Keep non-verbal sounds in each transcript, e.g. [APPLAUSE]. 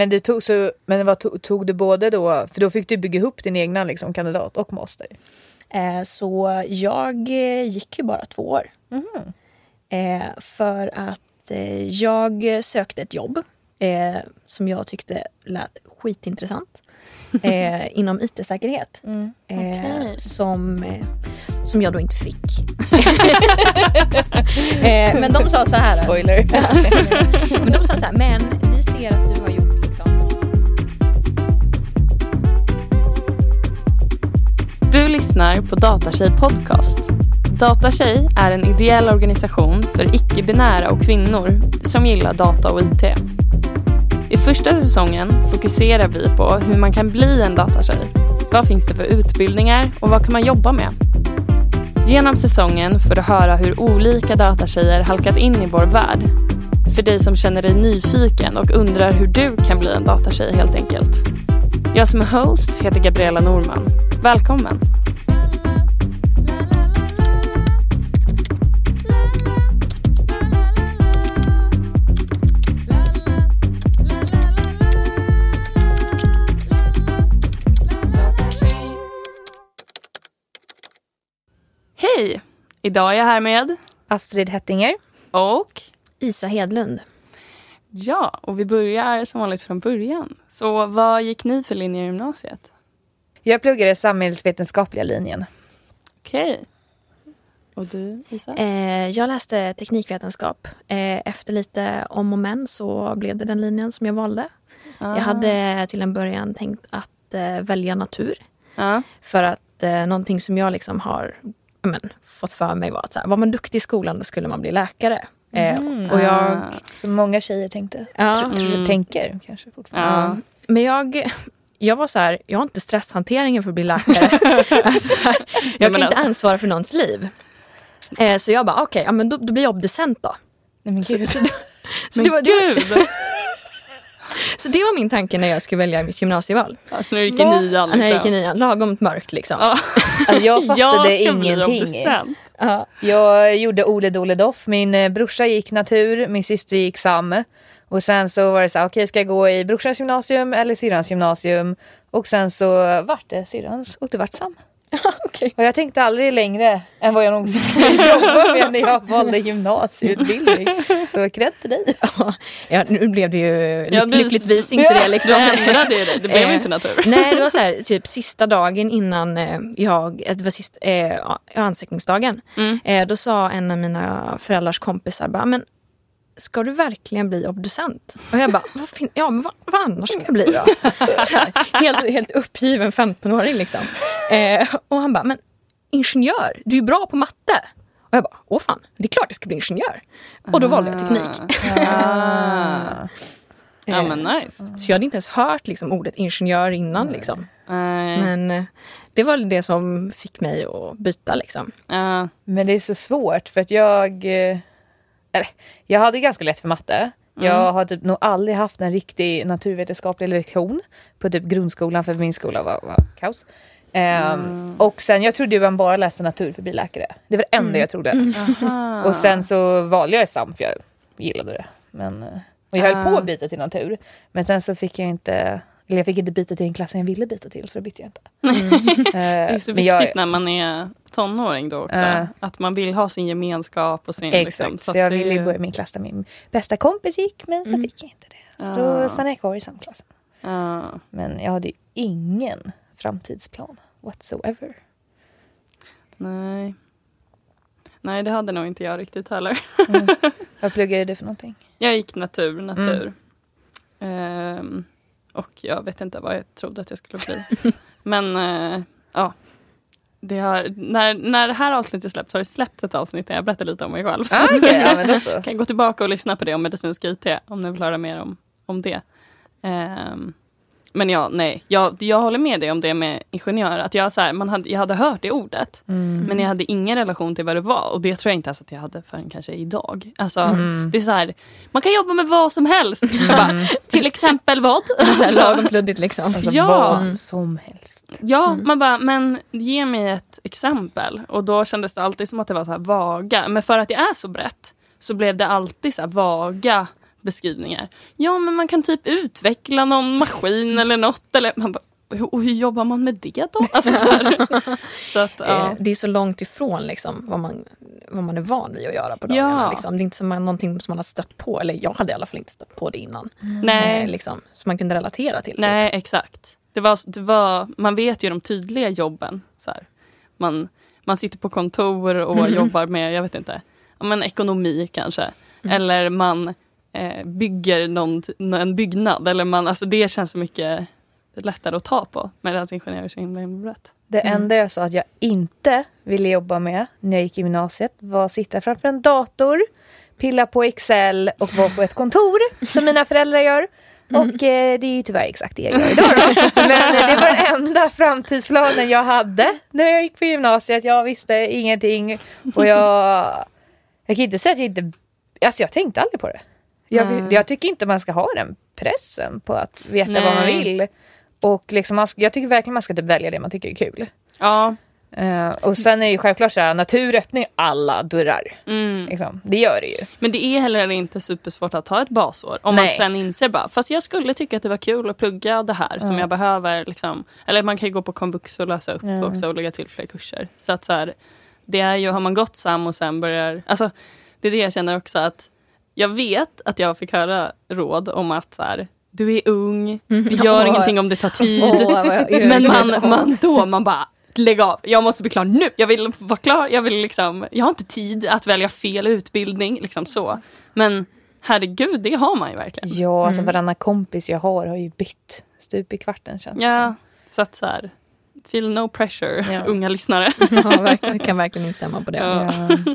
Men, du tog, så, men vad tog, tog du både då, för då fick du bygga ihop din egna liksom, kandidat och master. Eh, så jag eh, gick ju bara två år. Eh, för att eh, jag sökte ett jobb eh, som jag tyckte lät skitintressant. [LAUGHS] Eh, inom IT-säkerhet. Eh, Okej. som, eh, som jag då inte fick. [LAUGHS] eh, men de sa så här. [LAUGHS] Spoiler. men de sa så här, men vi ser att du har Du lyssnar på Datatjej Podcast. Datatjej är en ideell organisation för icke-binära och kvinnor som gillar data och IT. I första säsongen fokuserar vi på hur man kan bli en datatjej. Vad finns det för utbildningar och vad kan man jobba med? Genom säsongen får du höra hur olika datatjejer halkat in i vår värld. För dig som känner dig nyfiken och undrar hur du kan bli en datatjej helt enkelt. Jag som är host heter Gabriella Norman. Välkommen! Hej! Idag är jag här med Astrid Hettinger. och Isa Hedlund. ja, och vi börjar som vanligt från början. Så vad gick ni för linje i gymnasiet? Jag pluggade samhällsvetenskapliga linjen. Okej. Och du, Isa? Eh, jag läste teknikvetenskap. Eh, efter lite om och men så blev det den linjen som jag valde. Ah. Jag hade till en början tänkt att eh, välja natur. Ja. För att eh, någonting som jag liksom har men, fått för mig var att så här, var man duktig i skolan då skulle man bli läkare. Eh, och jag, Ah. Som många tjejer tänkte. Ja. Tr- Mm. Tänker kanske fortfarande. Ja. men jag, jag var så här, jag har inte stresshanteringen för att bli läkare. [LAUGHS] alltså, så här, jag men kan inte alltså. ansvara för någons liv. Eh, så jag bara, okej, ja, men då, då blir jag obducent då. Nej, men Så, gud. så, det- så, Men det var, gud! [LAUGHS] så det var min tanke när jag skulle välja mitt gymnasieval. Alltså när du gick i nian När jag gick i liksom. nian, lagom mörkt liksom. Ja. Alltså, jag [LAUGHS] fattade jag ingenting. Ja. Jag gjorde Ole Dole Doff. Min eh, brorsa gick natur, min syster gick sam. Och sen så var det så här, okej ska jag gå i brorsans gymnasium eller syrrans gymnasium? Och sen så vart det syrrans och det vart sam. [LAUGHS] okej. Och jag tänkte aldrig längre än vad jag någonsin skulle [LAUGHS] jobba med när jag valde gymnasieutbildning. Så cred till dig. [LAUGHS] Ja, nu blev det ju Ja, lyck- det- lyckligtvis inte det Du liksom. ändrade ju det, det blev Eh, inte natur. Nej, det var så här, typ sista dagen innan eh, jag, eh, det var sist, eh, ansökningsdagen. Mm. Eh, då sa en av mina föräldrars kompisar bara, men ska du verkligen bli obducent? Och jag bara, vad fin- ja men vad, vad annars ska jag bli då? [LAUGHS] Så här, helt, helt uppgiven 15-åring liksom. Eh, och han bara, men ingenjör, du är bra på matte. Och jag bara, åh fan, det är klart jag ska bli ingenjör. Och då valde jag teknik. Ah. [LAUGHS] Ja men nice. Så jag hade inte ens hört liksom, ordet ingenjör innan. Liksom. Nej. Men eh, det var det som fick mig att byta. Liksom. Ja. Men det är så svårt för att jag... jag hade ganska lätt för matte. Jag har typ nog aldrig haft en riktig naturvetenskaplig lektion på typ grundskolan för min skola var, var kaos. Ehm, Och sen jag trodde ju man bara läste natur för biläkare. Det var det enda jag trodde. Aha. [LAUGHS] Och sen så valde jag SAM för jag gillade det. Men, eh, och jag höll på Ah. att byta till natur. Men sen så fick jag inte, eller jag fick inte byta till den klassen jag ville byta till så då bytte jag inte. [LAUGHS] Det är så viktigt jag, när man är tonåring då också. Ja. Att man vill ha sin gemenskap och sin... Exakt, liksom, så, att jag ville ju börja min klass där min bästa kompis gick men så fick jag inte det. Så Ah. då stannade jag kvar i samklassen. Ja. Men jag hade ju ingen framtidsplan whatsoever. Nej. Nej, det hade nog inte jag riktigt heller. [LAUGHS] Vad pluggade du för någonting? Jag gick natur, natur. Ehm, och jag vet inte vad jag trodde att jag skulle bli. [LAUGHS] Men eh, ja. Det har, när, när det här avsnittet släpps har det släppt ett avsnitt där jag berättar lite om mig själv. Så Ah, att- okej, ja, så. kan gå tillbaka och lyssna på det om medicinsk IT om ni vill höra mer om, om det. Ehm, men ja, nej, jag, jag håller med dig om det med ingenjör. Att jag, så här, man hade, jag hade hört det ordet, men jag hade ingen relation till vad det var. Och det tror jag inte ens att jag hade förrän kanske idag. Alltså, Det är så här, man kan jobba med vad som helst. Jag [LAUGHS] bara, till exempel vad? [LAUGHS] Så här, lagom kluddigt liksom. Alltså Ja. vad som helst. Ja, man bara, men ge mig ett exempel. Och då kändes det alltid som att det var så här vaga. Men för att det är så brett så blev det alltid så vaga beskrivningar. Ja, men man kan typ utveckla någon maskin eller något. Eller man bara, och hur jobbar man med det då? [LAUGHS] Alltså, så här. så att, ja. Eh, Det är så långt ifrån liksom, vad, man, vad man är van vid att göra på dagarna. Ja. Liksom. Det är inte som man, någonting som man har stött på, eller jag hade i alla fall inte stött på det innan. Nej. Eh, liksom, som man kunde relatera till. typ. Nej, exakt. Det var, det var, man vet ju de tydliga jobben. Så här. Man, man sitter på kontor och jobbar med, jag vet inte, ja, men ekonomi kanske. Eller man eh, bygger någon, en byggnad. Eller man, alltså det känns så mycket lättare att ta på. Medan ingenjör är så himla himla brett. Det enda jag sa att jag inte ville jobba med när jag gick i gymnasiet var att sitta framför en dator, pilla på Excel och vara på ett kontor som mina föräldrar gör. Och eh, det är ju tyvärr exakt det jag gör idag då. Men eh, det var den enda framtidsplanen jag hade när jag gick på gymnasiet. Jag visste ingenting och jag... Jag kan inte säga att jag inte... Alltså jag tänkte aldrig på det. Jag, Nej. jag tycker inte man ska ha den pressen på att veta vad man Nej. vill. Och liksom man, jag tycker verkligen man ska typ välja det man tycker är kul. Ja. Eh, och sen är det ju självklart så här, natur öppnar ju alla dörrar. Mm. Liksom. Det gör det ju. Men det är heller inte supersvårt att ta ett basår. Om man Nej. sen inser bara, fast jag skulle tycka att det var kul att plugga det här som jag behöver. Liksom. Eller man kan ju gå på komvux och läsa upp Ja. också och lägga till fler kurser. Så att så här, det är ju, har man gått SAM och sen börjar, alltså det är det jag känner också att jag vet att jag fick höra råd om att så här, du är ung, det gör Åh. ingenting om det tar tid. [LAUGHS] Men man, man då, man bara lägg av, jag måste bli klar nu. Jag vill vara klar, jag vill liksom, jag har inte tid att välja fel utbildning. Liksom så. Men herregud, det har man ju verkligen. Ja, alltså varannan kompis jag har har ju bytt stup i kvarten känns det Ja, som. så att så här, feel no pressure, Ja. unga lyssnare. [LAUGHS] Ja. [LAUGHS] Jag kan verkligen instämma på det. Ja. Ja.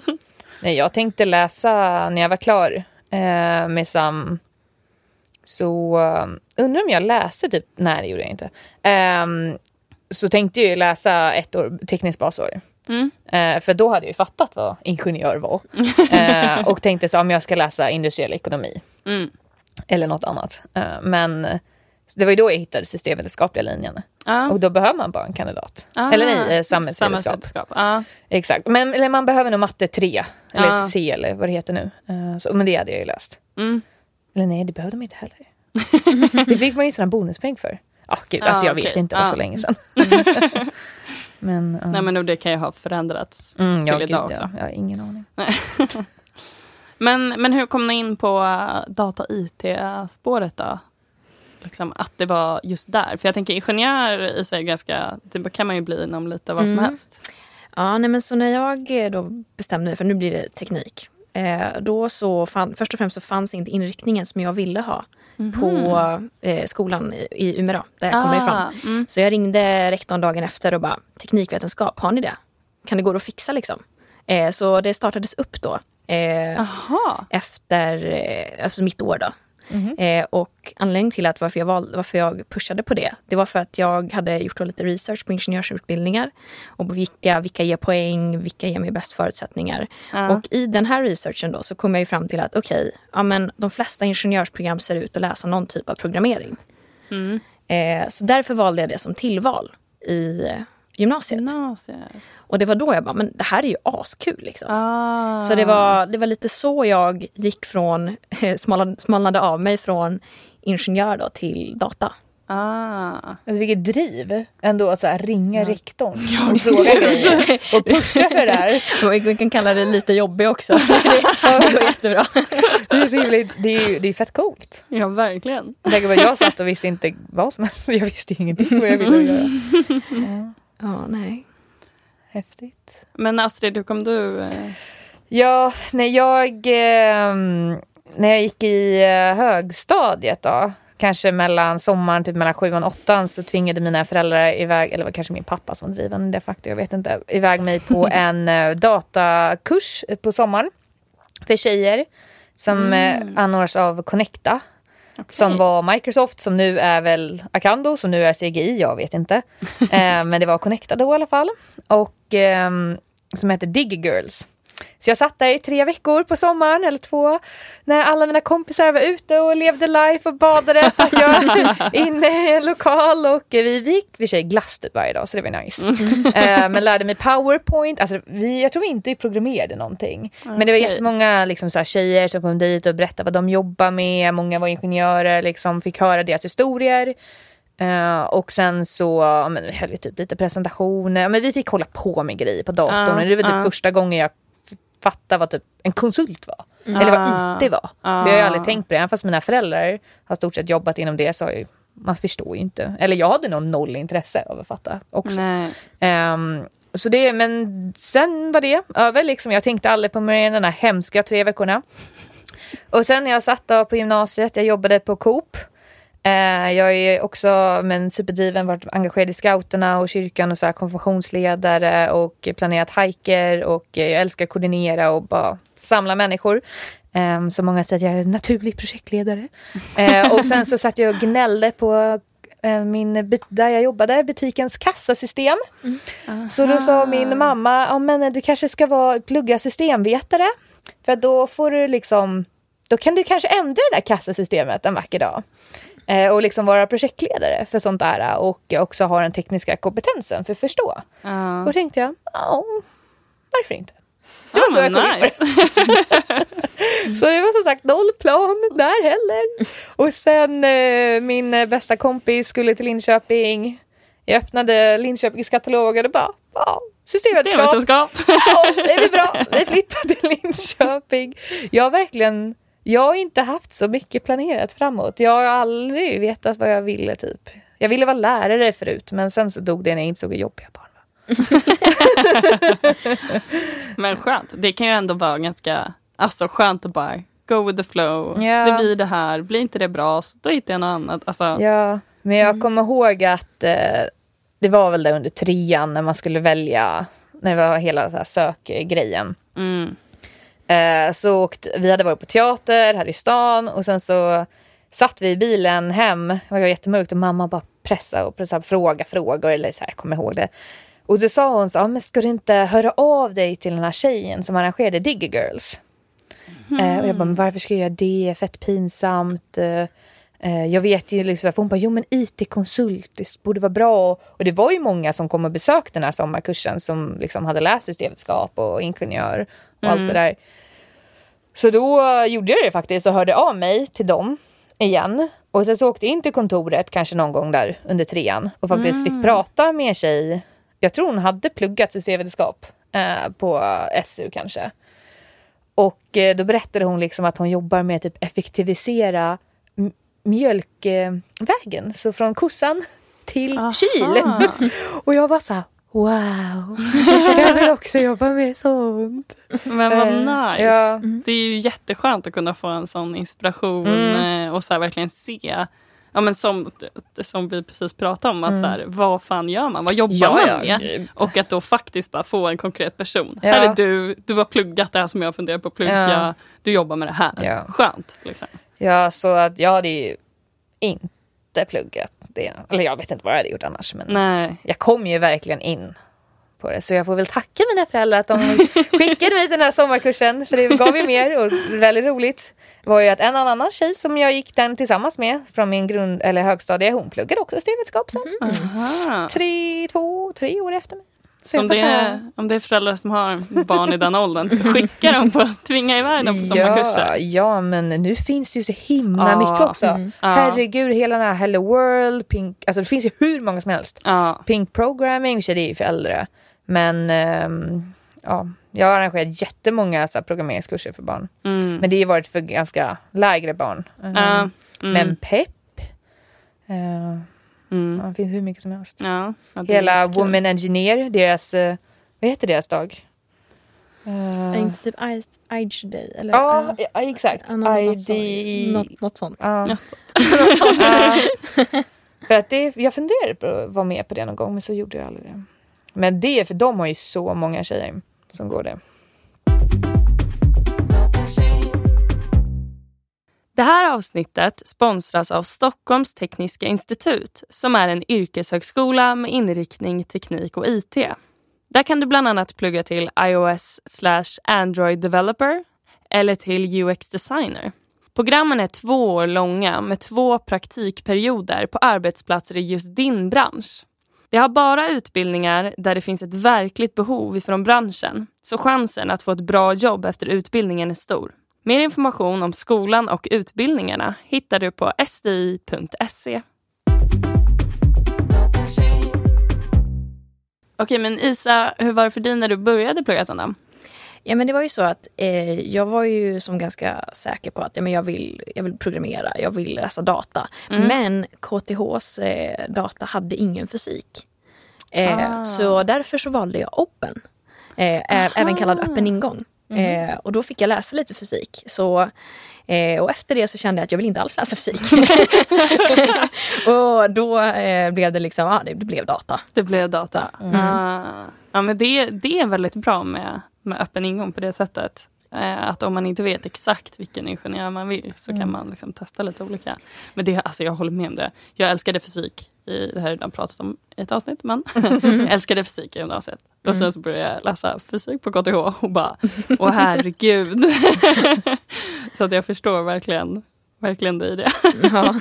Nej, jag tänkte läsa när jag var klar eh, med SAM. Så eh, undrar om jag läste typ, nej det gjorde jag inte. Ehm, så tänkte jag läsa ett år tekniskt basår. Mm. Eh, för då hade jag ju fattat vad ingenjör var. [LAUGHS] Eh, och tänkte så om jag ska läsa industriell ekonomi. Mm. Eller något annat. Men så det var ju då jag hittade systemvetenskapliga linjen. Ja. Och då behöver man bara en kandidat. Ah, eller nej, eh, samhällsvetenskap. samhällsvetenskap. Ja. Exakt. Men eller man behöver nog matte 3. Eller Ja. C eller vad det heter nu. Eh, så, men det hade jag ju läst. Mm. Eller nej, det behövde man inte heller. [LAUGHS] det fick man ju sån bonuspeng för. Ah, gud, Ah, alltså jag vet okej. inte, det var Ah. så länge sedan. [LAUGHS] men, [LAUGHS] ja. Nej men det kan ju ha förändrats mm, ja, till gud, idag också. ja, jag har ingen aning. Men, men hur kom ni in på uh, data IT-spåret då? Liksom att det var just där. För jag tänker ingenjör i sig ganska, det kan man ju bli inom lite vad som Mm. helst. Ja, nej, men så när jag eh, då bestämde mig för nu blir det teknik. Eh, då så fann, först och främst så fanns inte inriktningen som jag ville ha på eh, skolan i, i Umeå där jag kommer ifrån. Mm. Så jag ringde rektorn dagen efter och bara teknikvetenskap, har ni det? Kan det gå att fixa liksom? Eh, så det startades upp då. Eh, Aha. efter, eh, efter mitt år. Då. Eh, och anledningen till att varför jag, valde, varför jag pushade på det, det var för att jag hade gjort lite research på ingenjörsutbildningar och på vilka, vilka ger poäng, vilka ger mig bäst förutsättningar. Ja. Och i den här researchen då så kom jag ju fram till att okej, ja, men de flesta ingenjörsprogram ser ut att läsa någon typ av programmering. Mm. Eh, så därför valde jag det som tillval i gymnasiet. Gymnasiet. Och det var då jag bara, men det här är ju askul liksom. Ah. Så det var, det var lite så jag gick från, [LAUGHS] smalnade, smalnade av mig från ingenjör då till data. Ah. Alltså vilket driv ändå att så här, ringa rektorn och fråga grejer och pusha för det här. [LAUGHS] Vi kan kalla det lite jobbig också. [LAUGHS] det går jättebra. Det är, så himla, det är ju det är fett coolt. Ja, verkligen. Jag jag satt och visste inte vad som helst. Jag visste ju ingenting vad jag ville göra. Ja, nej. Häftigt. Men Astrid, hur kom du? eh, Ja, när jag, ehm, när jag gick i eh, högstadiet då, kanske mellan sommaren, typ mellan sjuan och åttan, så tvingade mina föräldrar iväg, eller det var kanske min pappa som var drivande de facto, jag vet inte, iväg mig på [LAUGHS] en eh, datakurs på sommaren för tjejer som eh, anordnas av Connecta. Okej. Som var Microsoft, som nu är väl Acando, som nu är CGI, jag vet inte. [LAUGHS] eh, men det var Connecta då i alla fall. Och ehm, som heter Dig Girls. Så jag satt där i tre veckor på sommaren, eller två, när alla mina kompisar var ute och levde life och badade. Satt jag [LAUGHS] inne i en lokal och vi, vi gick vi sig glass typ varje dag så det var nice. Eh, men lärde mig powerpoint, alltså vi, jag tror inte vi programmerade någonting. Men det var jättemånga liksom, så här, tjejer som kom dit och berättade vad de jobbar med. Många var ingenjörer, liksom, fick höra deras historier. Eh, och sen så ja, men, vi höll vi typ lite presentationer. Ja, Men vi fick hålla på med grejer på datorn. Och det var typ ja. första gången jag f- fattade vad typ en konsult var. Eller vad Ah. IT var. Ah. För jag har ju aldrig tänkt på det. Även fast mina föräldrar har stort sett jobbat inom det så har ju, man förstår ju inte. Eller jag hade nog noll intresse av att fatta också. Ehm, så det, men sen var det över. Liksom. Jag tänkte aldrig på mig den här hemska tre veckorna. Och sen när jag satt på gymnasiet, jag jobbade på Coop. Eh, jag är också men superdriven, varit engagerad i scouterna och kyrkan och så här konfirmationsledare och planerat hajker och eh, jag älskar att koordinera och bara samla människor. Eh, så många säger att jag är en naturlig projektledare. [LAUGHS] Eh, och sen så satt jag och gnällde på min, där jag jobbade, butikens kassasystem. Så då sa min mamma, ja men du kanske ska vara, plugga systemvetare. För då får du liksom, då kan du kanske ändra det där kassasystemet en vacker dag. Eh, och liksom vara projektledare för sånt där och också ha den tekniska kompetensen för att förstå. Ja. Och då tänkte jag, ja, varför inte? Det var så jag kom in på det. nice. [LAUGHS] Så det var som sagt noll plan där heller. Och sen eh, min eh, bästa kompis skulle till Linköping. Jag öppnade Linköpings kataloger och bara, ja, systemvetenskap. Systemvetenskap. Ja, det är väl bra. Vi flyttar till Linköping. Jag har verkligen, jag har inte haft så mycket planerat framåt. Jag har aldrig vetat vad jag ville typ. Jag ville vara lärare förut men sen så dog det när jag insåg hur jobbiga barn var. [LAUGHS] Men skönt. Det kan ju ändå vara ganska alltså, skönt att bara go with the flow. Ja. Det blir det här. Blir inte det bra, så då hittar jag något annat. Alltså, Ja, men jag kommer ihåg att eh, det var väl där under trean när man skulle välja, när det var hela så här sökgrejen. mm. Eh, så åkte, vi hade varit på teater här i stan och sen så satt vi i bilen hem. Det var jättemörkt och mamma bara pressade och pressade, fråga frågor eller så här, jag kommer ihåg det. Och då sa hon så, ah, men ska du inte höra av dig till den här tjejen som arrangerade Digger Girls? Eh, och jag bara, men varför ska jag göra det? Fett pinsamt. Eh, jag vet ju liksom, för hon bara, jo men IT-konsult, det borde vara bra. Och det var ju många som kom och besökte den här sommarkursen som liksom hade läst systemvetenskap och ingenjör och allt det där. Så då eh, gjorde jag det faktiskt och hörde av mig till dem igen. Och sen så åkte jag in till kontoret kanske någon gång där under trean och faktiskt fick prata med en tjej. Jag tror hon hade pluggat systemvetenskap eh, på SU kanske. Och eh, då berättade hon liksom att hon jobbar med att typ effektivisera mjölkvägen. Så från kossan till kyl. och jag var så här, wow. [LAUGHS] jag vill också jobba med sånt. Men vad Eh, nice. ja. Det är ju jätteskönt att kunna få en sån inspiration Mm. eh, och så här verkligen se Ja, men som, som vi precis pratade om, att så här, vad fan gör man? Vad jobbar Ja, man ja. med? Och att då faktiskt bara få en konkret person. Ja. Här är du, du har pluggat det här som jag funderar på att plugga. Ja. Du jobbar med det här. Ja. Skönt. Liksom. Ja, så att jag hade ju inte pluggat det. Eller jag vet inte vad jag hade gjort annars. Men Nej. jag kom ju verkligen in på det. Så jag får väl tacka mina föräldrar att de [LAUGHS] skickade mig till den här sommarkursen. För det gav ju mer och väldigt roligt. Det var ju att en annan tjej som jag gick den tillsammans med från min grund eller högstadie, hon pluggade också systemvetenskap sen. Aha. Tre, två, tre år efter mig. Så om, det är, om det är föräldrar som har barn i den åldern, skicka dem på tvinga iväg dem på sommarkurser. Ja, ja, men nu finns det ju så himla Ja. mycket också. Ja. Herregud, hela den här Hello World, Pink, alltså det finns ju hur många som helst. Ja. Pink Programming, det är ju för äldre. Men ehm, ja, jag har arrangerat jättemånga så här, programmeringskurser för barn. Mm. Men det har varit för ganska lägre barn. Ehm. Mm. Men pepp, eh, Mm. ja, det finns hur mycket som helst. Ja, Hela. Women Engineer, deras, eh, vad heter deras dag? Eh, Är inte typ Age- Day? Eller, Ja, eh, ja, exakt. ja, något, något, ID... sånt. något, något sånt. [LAUGHS] För att det, jag funderade på att vara med på det någon gång men så gjorde jag aldrig det. Men det är för de har ju så många tjejer som går det. Det här avsnittet sponsras av Stockholms tekniska institut som är en yrkeshögskola med inriktning teknik och IT. Där kan du bland annat plugga till iOS slash Android developer eller till UX designer. Programmen är två år långa med två praktikperioder på arbetsplatser i just din bransch. Vi har bara utbildningar där det finns ett verkligt behov ifrån branschen, så chansen att få ett bra jobb efter utbildningen är stor. Mer information om skolan och utbildningarna hittar du på sdi.se. Okej, men Isa, hur var det för dig när du började plugga Sandra? Ja men det var ju så att eh, jag var ju som ganska säker på att ja, men jag, vill, jag vill programmera, jag vill läsa data. Mm. Men KTHs eh, data hade ingen fysik. Eh, Ah. Så därför så valde jag open. Eh, även kallad öppen ingång. Eh, och då fick jag läsa lite fysik. Så, eh, och efter det så kände jag att jag vill inte alls läsa fysik. [LAUGHS] och då eh, blev det liksom, ja det, det blev data. Det blev data. Ah. ja, men det, det är väldigt bra med, med öppen ingång på det sättet. Eh, att om man inte vet exakt vilken ingenjör man vill så kan man liksom testa lite olika. Men det, alltså jag håller med om det. Jag älskade fysik. I, det här har jag redan pratat om i ett avsnitt. Men [LAUGHS] älskade fysik i gymnasiet. Och sen så började jag läsa fysik på KTH och bara, åh herregud. [LAUGHS] så att jag förstår verkligen, verkligen dig i det. [LAUGHS] Ja.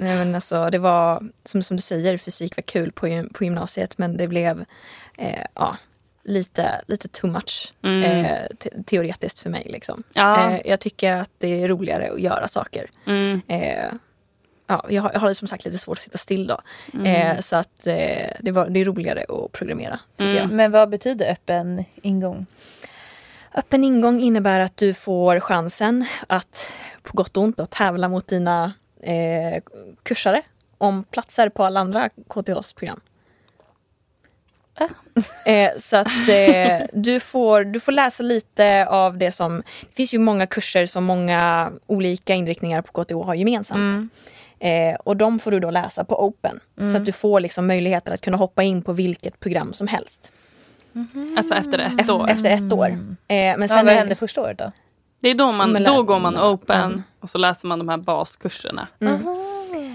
Nej, men alltså, det var, som, som du säger, fysik var kul på, på gymnasiet men det blev eh, ja, lite, lite too much Mm. eh, te- teoretiskt för mig. Liksom. Ja. Eh, jag tycker att det är roligare att göra saker. Mm. Ja, jag, har, jag har som sagt lite svårt att sitta still då. Mm. Eh, så att eh, det, var, det är roligare att programmera. Jag. Men vad betyder öppen ingång? Öppen ingång innebär att du får chansen att på gott och ont då, tävla mot dina eh, kursare om platser på alla andra KTHs program. [LAUGHS] Eh, så att eh, du, får, du får läsa lite av det som... Det finns ju många kurser som många olika inriktningar på KTH har gemensamt. Eh, och de får du då läsa på Open. Så att du får liksom möjligheter att kunna hoppa in på vilket program som helst. Alltså efter ett Efter, år. efter ett år. Eh, men Ja, sen vad är- hände första året då? Det är då, man, då går man mm. open och så läser man de här baskurserna.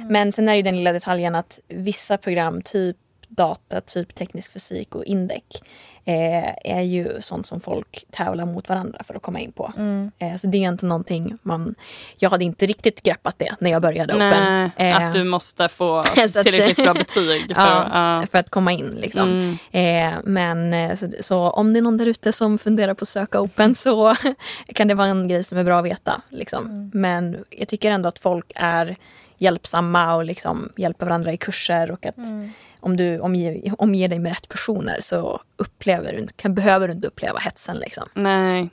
Men sen är ju den lilla detaljen att vissa program, typ data, typ teknisk fysik och indek eh, är ju sånt som folk tävlar mot varandra för att komma in på. Eh, så det är inte någonting man... Jag hade inte riktigt greppat det när jag började Open. Nej, Eh, att du måste få [LAUGHS] tillräckligt bra [LAUGHS] betyg. För, Ja, ja. för att komma in. Liksom. Mm. Eh, men eh, så, så om det är någon där ute som funderar på att söka Open så [LAUGHS] kan det vara en grej som är bra att veta. Liksom. Men jag tycker ändå att folk är hjälpsamma och liksom hjälper varandra i kurser och att om du omger, omger dig med rätt personer så upplever du, kan, behöver du inte uppleva hetsen. Liksom. Nej.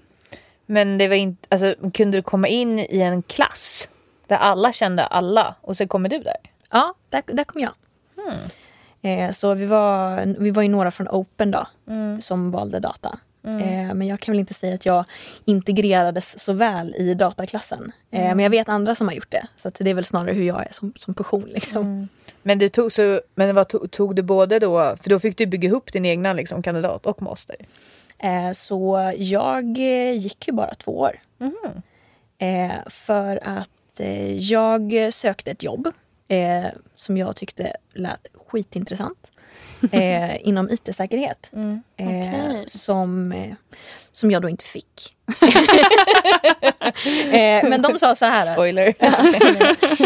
Men det var inte, alltså, kunde du komma in i en klass där alla kände alla och så kommer du där? Ja, där, där kom jag. Eh, så vi var, vi var ju några från Open då, som valde data. Eh, men jag kan väl inte säga att jag integrerades så väl i dataklassen. Eh, Men jag vet andra som har gjort det. Så att det är väl snarare hur jag är som, som person. Liksom. Men du tog, så, men vad tog, tog du både då, för då fick du bygga ihop din egna liksom, kandidat och master. Eh, så jag eh, gick ju bara två år. Eh, för att eh, jag sökte ett jobb eh, som jag tyckte lät skitintressant. [LAUGHS] Eh, inom IT-säkerhet. Eh, Okej. som, som jag då inte fick. [LAUGHS] eh, men de sa så här. [LAUGHS] Spoiler.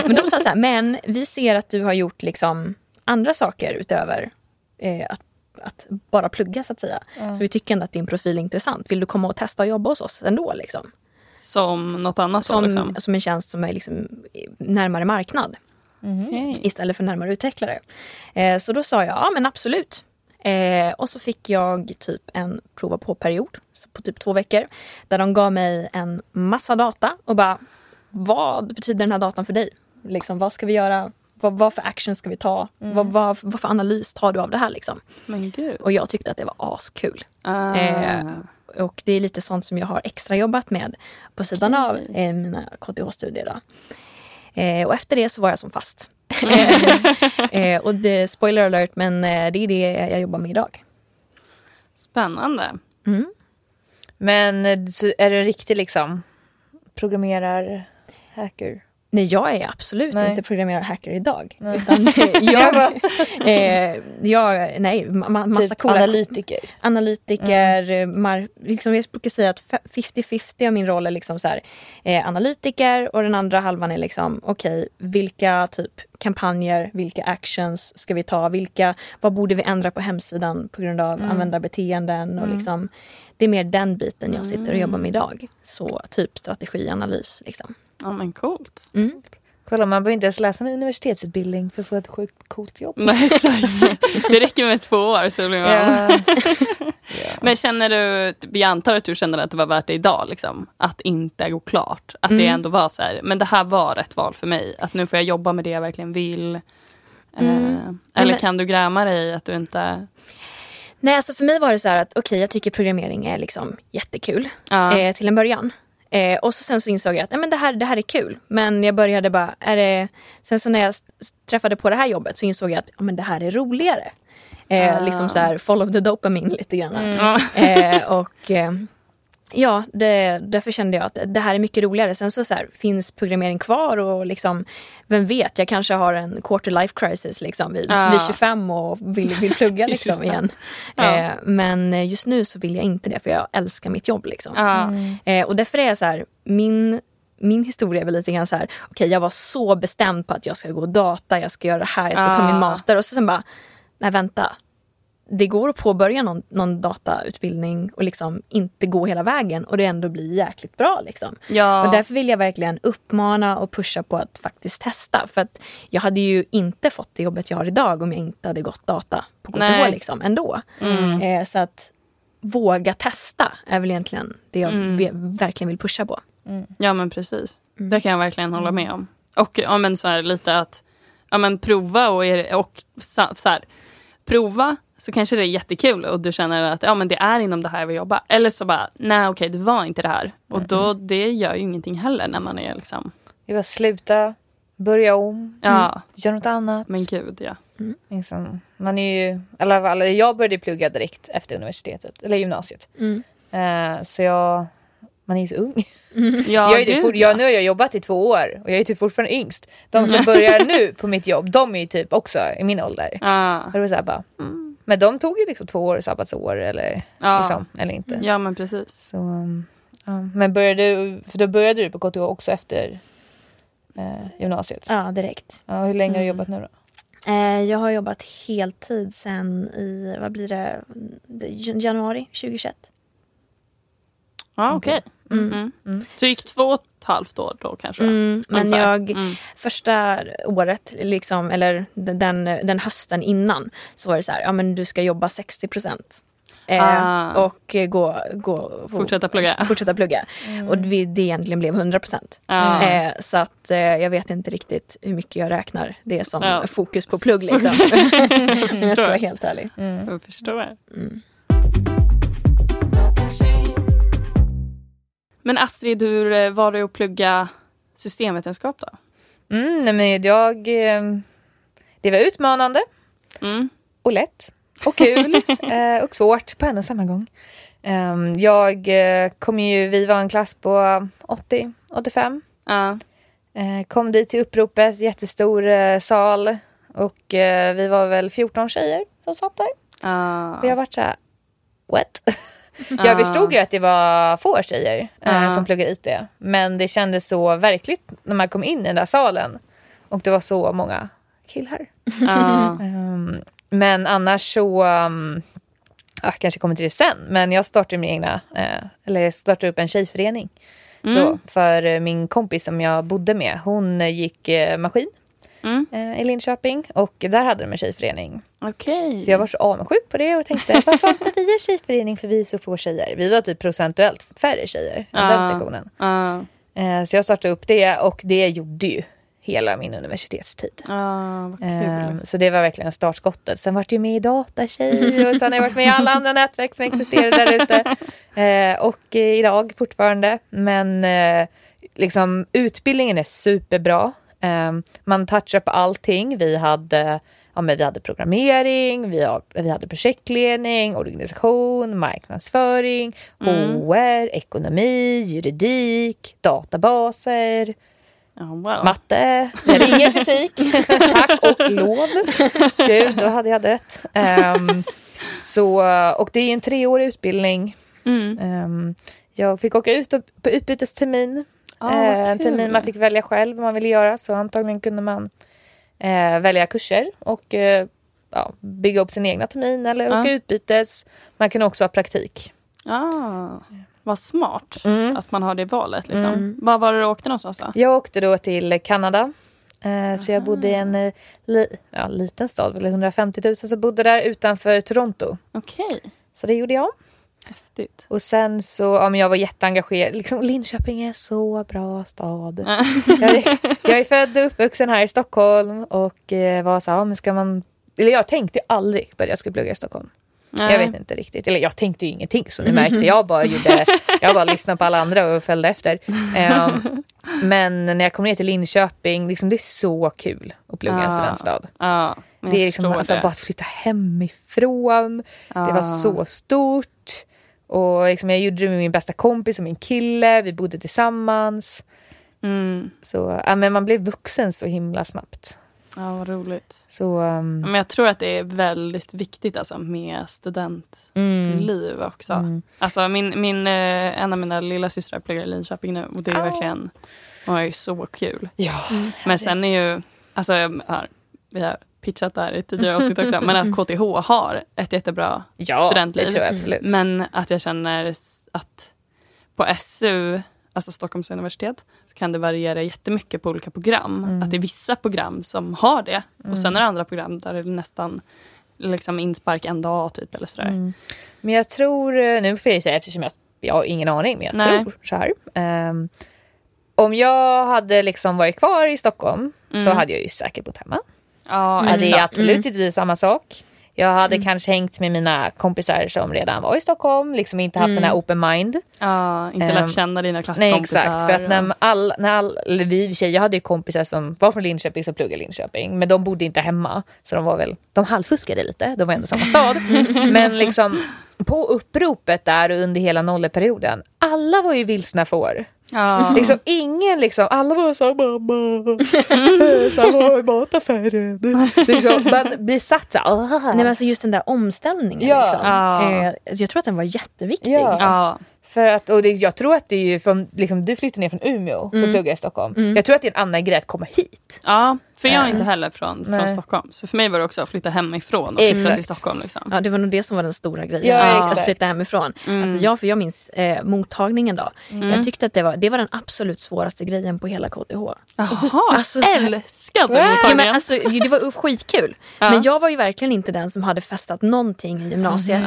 Men de sa så här, men vi ser att du har gjort liksom andra saker utöver eh, att, att bara plugga så att säga. Så vi tycker ändå att din profil är intressant. Vill du komma och testa och jobba hos oss ändå? Liksom? Som något annat Som, då liksom. som en tjänst som är liksom närmare marknad Okej. istället för närmare utvecklare. Eh, så då sa jag, ja men absolut. Eh, och så fick jag typ en prova på-period på typ två veckor. Där de gav mig en massa data och bara, vad betyder den här datan för dig? Liksom, vad ska vi göra? Vad, vad för action ska vi ta? Vad, vad, vad för analys tar du av det här? Liksom? Och jag tyckte att det var askul. Ah. Eh, och det är lite sånt som jag har extra jobbat med på sidan av eh, mina KTH-studier. Eh, och efter det så var jag som fast. [LAUGHS] eh, och det, spoiler alert, men eh, det är det jag jobbar med idag. Spännande. Men eh, så är du riktig liksom programmerar hacker? Nej, jag är absolut Nej. inte programmerare och hacker idag. Nej. [LAUGHS] Utan [LAUGHS] jag, eh, jag, nej, ma- ma- massa typ coola analytiker. analytiker. eh, Mar, liksom jag brukar säga att fe- 50-50 av min roll är liksom så här, eh, analytiker och den andra halvan är liksom okej, vilka typ kampanjer, vilka actions ska vi ta, vilka, vad borde vi ändra på hemsidan på grund av användarbeteenden och liksom det är mer den biten jag sitter och jobbar med idag. Så typ strategianalys liksom. Ja men coolt. Mm. Kolla, man behöver inte ens läsa en universitetsutbildning för att få ett sjukt coolt jobb. Nej, exakt. [LAUGHS] Det räcker med två år så blir man... Ja. [LAUGHS] Men känner du, jag antar att du känner att det var värt det idag, liksom, att inte gå klart. Att det ändå var så här, men det här var rätt val för mig. Att nu får jag jobba med det jag verkligen vill. Eh, eller men- kan du gräma dig att du inte... Nej, alltså för mig var det så här att okej, jag tycker programmering är liksom jättekul Ja. eh, till en början. Eh, och så sen så insåg jag att nej, men det, här, det här är kul. Men jag började bara, är det... Sen så när jag träffade på det här jobbet så insåg jag att ja, men det här är roligare. Eh, Ah. Liksom så här, follow the dopamine lite grann. Ja. Eh, och eh, ja, det, därför kände jag att det här är mycket roligare. Sen så, så här, finns programmering kvar och liksom, vem vet, jag kanske har en quarter life crisis liksom, vid, Ja. vid 25 och vill, vill plugga [LAUGHS] liksom, igen. Ja. Eh, men just nu så vill jag inte det för jag älskar mitt jobb. Liksom. Ja. Eh, och därför är jag så här, min, min historia är väl lite grann så här, okej jag var så bestämd på att jag ska gå data, jag ska göra det här, jag ska ta min master och så sen bara, nej vänta. Det går att påbörja någon, någon datautbildning och liksom inte gå hela vägen och det ändå blir jäkligt bra. Liksom. Ja. Och därför vill jag verkligen uppmana och pusha på att faktiskt testa. För att jag hade ju inte fått det jobbet jag har idag om jag inte hade gått data på KTH Nej. liksom, ändå. Mm. Eh, så att våga testa är väl egentligen det jag Mm. ve- verkligen vill pusha på. Ja men precis. Det kan jag verkligen hålla med om. Och ja, men så här, lite att ja, men prova och, och så, så här, prova så kanske det är jättekul och du känner att ja, men det är inom det här jag vill jobba. Eller så bara, nej okej det var inte det här. Och då, det gör ju ingenting heller när man är liksom, Det är bara sluta, börja om, ja göra något annat. men gud ja. Liksom, man är ju, eller, jag började plugga direkt efter universitetet, eller gymnasiet. Mm. Eh, så jag, man är ju så ung. [LAUGHS] ja jag är typ gud, fort, ja. jag, nu har jag jobbat i två år och jag är typ fortfarande yngst. De som börjar [LAUGHS] nu på mitt jobb, de är ju typ också i min ålder. Ja, Och det var så här bara, mm. Men de tog ju liksom två år sabbatsår eller, ja. liksom, eller inte. ja men precis. Så, um, ja. Men började du, för då började du på KTH också efter eh, gymnasiet? Ja, direkt. Ja, hur länge har du Mm. jobbat nu då? Eh, jag har jobbat heltid sen i, vad blir det, jan- januari 2021. Ja okej. Mm. Mm. Mm. Så gick två ett halvt år då kanske? Mm, men jag, Mm. första året, liksom, eller den, den hösten innan, så var det så här, ja men du ska jobba 60 procent. Eh, Ah. Och gå, gå, Fortsätta plugga. fortsätta plugga. Och det, det egentligen blev 100 procent. Ja. Eh, så att eh, jag vet inte riktigt hur mycket jag räknar det som Ja. fokus på plugg. Liksom. [LAUGHS] [LAUGHS] Om jag ska vara helt ärlig. Jag förstår. Mm. Men Astrid, hur eh, var det att plugga systemvetenskap då? Mm, nej, men jag, eh, det var utmanande Mm. och lätt och kul [LAUGHS] eh, och svårt på en och samma gång. Ehm, jag eh, kom ju, vi var en klass på 80, 85. Ja. Kom dit till uppropet, jättestor sal och vi var väl 14 tjejer som satt där. Ja. Och jag vart såhär, what? [LAUGHS] jag förstod ju att det var få tjejer eh, Ja. som pluggade IT. Men det kändes så verkligt när man kom in i den där salen. Och det var så många killar. Ehm, men annars så, um, jag kanske kommer till det sen, men jag startade min egna, eh, eller jag startade upp en tjejförening. Mm. Då, för min kompis som jag bodde med, hon gick eh, maskin Mm. eh, i Linköping och där hade de en tjejförening. Okej. Så jag var så avundsjuk på det och tänkte [LAUGHS] varför inte vi en tjejförening för vi är så få tjejer? Vi var typ procentuellt färre tjejer i Ja. den sektionen. Ja. Eh, så jag startade upp det och det gjorde ju hela min universitetstid. Kul. Ehm, så det var verkligen startskottet. Sen vart jag med i Datatjej och sen har jag varit med i alla andra nätverk som existerar där ute. [LAUGHS] Eh, och eh, idag fortfarande. Men eh, liksom utbildningen är superbra. Ehm, man touchar på allting. Vi hade, ja, men vi hade programmering, vi, har, vi hade projektledning, organisation, marknadsföring, Mm. HR, ekonomi, juridik, databaser. Ja, wow. Matte, hade ingen fysik. [LAUGHS] Tack och lov. Gud, då hade jag dött. Ehm, så, och det är en treårig utbildning. Mm. Ehm, jag fick åka ut på utbytestermin. Ah, Eh, en termin man fick välja själv vad man ville göra. Så antagligen kunde man eh, välja kurser och eh, ja, bygga upp sin egna termin eller Ja. åka utbytes. Man kan också ha praktik. Ah, vad smart Mm. att man har det valet. Liksom. Mm. Var var det du åkte någonstans då? Jag åkte då till Kanada. Eh, så jag bodde i en eh, li, ja, liten stad, väl 150 000 som bodde där utanför Toronto. Okej, Så det gjorde jag. Häftigt. Och sen så, ja men jag var jätteengagerad. Liksom, Linköping är så bra stad. jag, är, jag är född och uppvuxen här i Stockholm och eh, var så här, ja, men ska man... Eller jag tänkte tänkte på att jag skulle plugga i Stockholm. Jag vet inte riktigt. Eller jag tänkte ju ingenting som ni märkte. Jag bara, gjorde, jag bara lyssnade på alla andra och följde efter. Ehm, men när jag kom ner till Linköping, liksom, det är så kul att plugga i en Ah, studentstad. Ja, men Det är liksom alltså, det. bara att flytta hemifrån. Det var Ah. så stort. Och liksom, jag gjorde det med min bästa kompis och min kille. Vi bodde tillsammans. Mm. Så, ja, men man blev vuxen så himla snabbt. Ja, vad roligt. Så, um, Men jag tror att det är väldigt viktigt alltså, med studentliv mm, också. mm. Alltså, min, min, eh, en av mina lilla systrar pluggar i Linköping nu och det är Ah. verkligen hon är ju så kul. Ja, Men sen är ju, alltså har, vi har pitchat det här i tidigare avsnitt också, men att [LAUGHS] KTH har ett jättebra ja studentliv. det tror jag absolut. Men att jag känner att på SU, alltså Stockholms universitet, så kan det variera jättemycket på olika program. Mm. Att det är vissa program som har det och sen är det andra program där det är nästan liksom inspark en dag typ eller sådär. Mm. Men jag tror, eh, nu får jag säga eftersom jag, jag har ingen aning, men jag Nej. tror så här. Ehm, om jag hade liksom varit kvar i Stockholm så Mm. hade jag ju säkert bott hemma. Ja, Ja, det är exakt. absolut inte samma sak. Jag hade Mm. kanske hängt med mina kompisar som redan var i Stockholm, liksom inte haft den här open mind. Ja, inte Ehm, lärt känna dina Nej klasskompisar. exakt, för att när all, när all, vi i jag hade ju kompisar som var från Linköping som pluggade i Linköping, men de bodde inte hemma. Så de var väl, de halvfuskade lite, de var ändå samma stad. [LAUGHS] men liksom på uppropet där och under hela nolleperioden, alla var ju vilsna får. Ja. Liksom ingen liksom, alla var så här, mamma, [LAUGHS] samma i mataffären. Liksom, man blir satt så här, "Ah." Nej, men alltså just den där omställningen. Ja. Liksom. Ja. Eh, jag tror att den var jätteviktig. Ja. ja. För att, och det, jag tror att det är ju från, liksom, du flyttade ner från Umeå för att plugga i Stockholm. Jag tror att det är en annan grej att komma hit. Ja, för jag är Eh, inte heller från, från. Stockholm. Så för mig var det också att flytta hemifrån och flytta Exakt. till Stockholm. Liksom. Ja, det var nog det som var den stora grejen. Ja, att exakt. flytta hemifrån. Mm. Alltså jag, för jag minns eh, mottagningen då. Jag tyckte att det var, det var den absolut svåraste grejen på hela KTH. Jaha, Alltså, så- älskade Ja, men mottagningen. alltså, det var skitkul. Ja. Men jag var ju verkligen inte den som hade festat någonting i gymnasiet.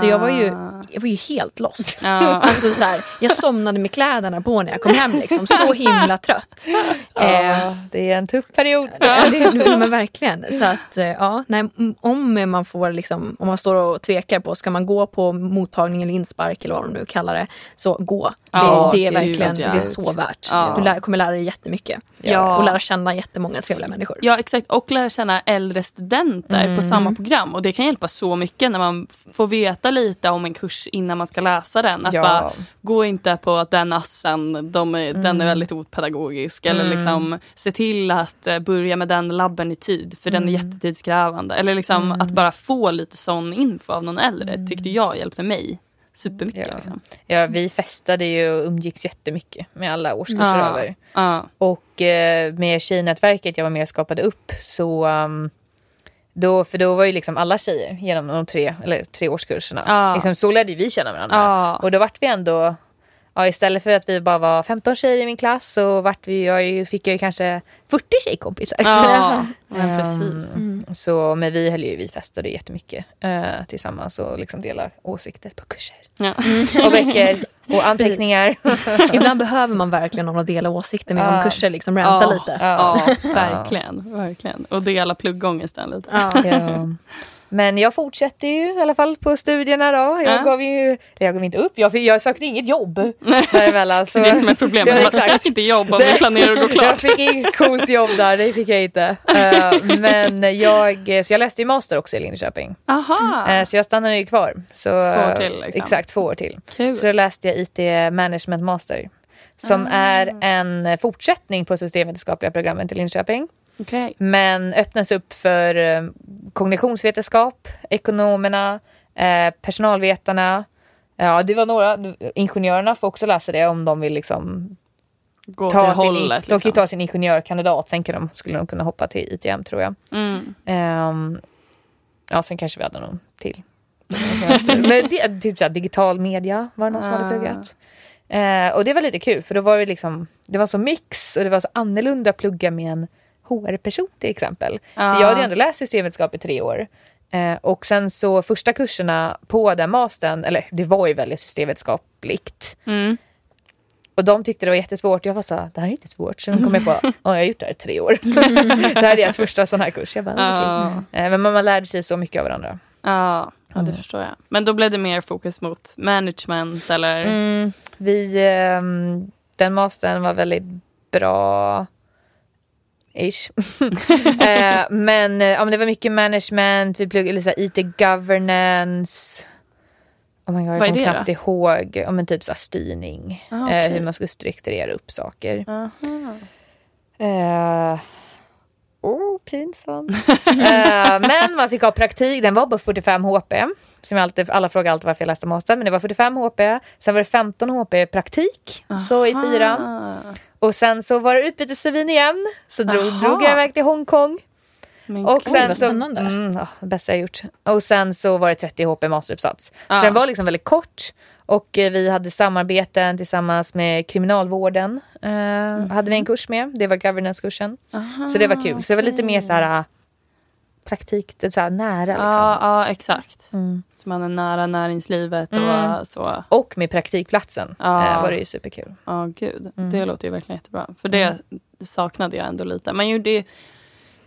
Så jag var ju, jag var ju helt lost. Ah. Ja. Alltså så här, jag somnade med kläderna på när jag kom hem. Liksom, så himla trött. Eh, Ja, det är en tuff period. Ja, det, men verkligen. Så att, eh, ja, nej, om man får liksom, om man står och tvekar på, ska man gå på mottagning eller inspark eller vad de nu kallar det, så gå. Ja, det, det är gud, verkligen, det är så värt. Ja. Du lär, kommer lära dig jättemycket. Ja. Och lära känna jättemånga trevliga människor. Ja exakt och lära känna äldre studenter på samma program. Och det kan hjälpa så mycket när man får veta lite om en kurs innan man ska läsa den. Att Ja. bara, gå inte på den assen, de är, den är väldigt opedagogisk. Eller liksom se till att eh, börja med den labben i tid för den är jättetidskrävande. Eller liksom att bara få lite sån info av någon äldre tyckte jag hjälpte mig supermycket. Ja. Liksom. Ja, vi festade ju och umgicks jättemycket med alla årskurser Ja. över. Ja. Och eh, med tjejnätverket jag var med och skapade upp så um, då, för då var ju liksom alla tjejer genom de tre, eller tre årskurserna. Ja. Liksom, så lärde vi känna varandra. Och då vart vi ändå, ja, istället för att vi bara var 15 tjejer i min klass så vart vi, jag fick jag ju kanske 40 tjejkompisar. Ja, [LAUGHS] men precis. Ehm, Så, men vi höll ju, vi festade jättemycket eh, tillsammans och liksom delade åsikter på kurser. Ja. Och böcker och anteckningar. [LAUGHS] Ibland behöver man verkligen någon att dela åsikter med om kurser, liksom ranta lite. Ja, verkligen, verkligen. Och dela pluggångesten lite. [LAUGHS] Men jag fortsätter ju i alla fall på studierna då. Jag Ja. gav ju, jag gav inte upp, jag, jag sökte inget jobb däremellan. Så det är som är problemet, [LAUGHS] Ja, man söker inte jobb om vi planerar att gå Jag klart. fick inget coolt jobb där, det fick jag inte. Eh, men jag, så jag läste ju master också i Linköping. Aha, Eh, så jag stannade ju kvar. Så, Två år till, liksom. Exakt, två år till. kul. Så då läste jag IT Management Master. som är en fortsättning på systemvetenskapliga programmet i Linköping. Okej. Men öppnas upp för eh, kognitionsvetenskap, ekonomerna, eh, personalvetarna. Ja, det var några. Ingenjörerna får också läsa det om de vill liksom Gå ta till sin, hållet. De kan ju Liksom. ta sin ingenjörkandidat, sen kan de, skulle de kunna hoppa till ITM tror jag. Mm. Ehm, ja, sen kanske vi hade någon till. [LAUGHS] Men det, typ såhär, digital media var det någon som hade Ah. pluggat. Eh, och det var lite kul för då var det liksom, det var så mix och det var så annorlunda att plugga med en HR-person till exempel. För Ah. jag hade ju ändå läst systemvetenskap i tre år. Eh, och sen så första kurserna på den mastern, eller det var ju väldigt systemvetenskapligt. Mm. Och de tyckte det var jättesvårt. Jag var så det här är inte svårt. Sen kom jag på, [LAUGHS] ja jag har gjort det här i tre år. det här är deras första sån här kurs. Jag bara, Ja. okej. Eh, Men man, man lärde sig så mycket av varandra. Ja, ja, det Mm. förstår jag. Men då blev det mer fokus mot management eller? Mm, vi, ehm, den mastern var väldigt bra. Ish. [LAUGHS] eh, men, eh, ja, men det var mycket management, vi pluggade så här IT governance. Oh my God, jag kommer knappt ihåg. Ja, men typ så här styrning. Ah, eh, okej. hur man skulle strukturera upp saker. Aha. Eh, pinsamt. [LAUGHS] eh, men man fick ha praktik, den var på 45 HP. Som alltid, alla frågar alltid varför jag läste master, men det var 45 HP. Sen var det 15 HP praktik, så i fyran. Aha. Och sen så var det utbytestermin igen. Så drog, Aha. drog jag iväg till Hongkong. Men Och sen så, mm, det bästa jag gjort. Och sen så var det 30 HP masteruppsats. Ja. Så den var liksom väldigt kort. Och eh, vi hade samarbeten tillsammans med kriminalvården. Eh, Hade vi en kurs med. Det var governance-kursen. Så det var kul. Så det var lite mer så här äh, praktik, så här nära liksom. Ja, ja, exakt. Mm. Så man är nära näringslivet och Mm. så. Och med praktikplatsen Ja. eh, var det ju superkul. Ja, gud. Mm. Det låter ju verkligen jättebra. För det, det saknade jag ändå lite. Man gjorde ju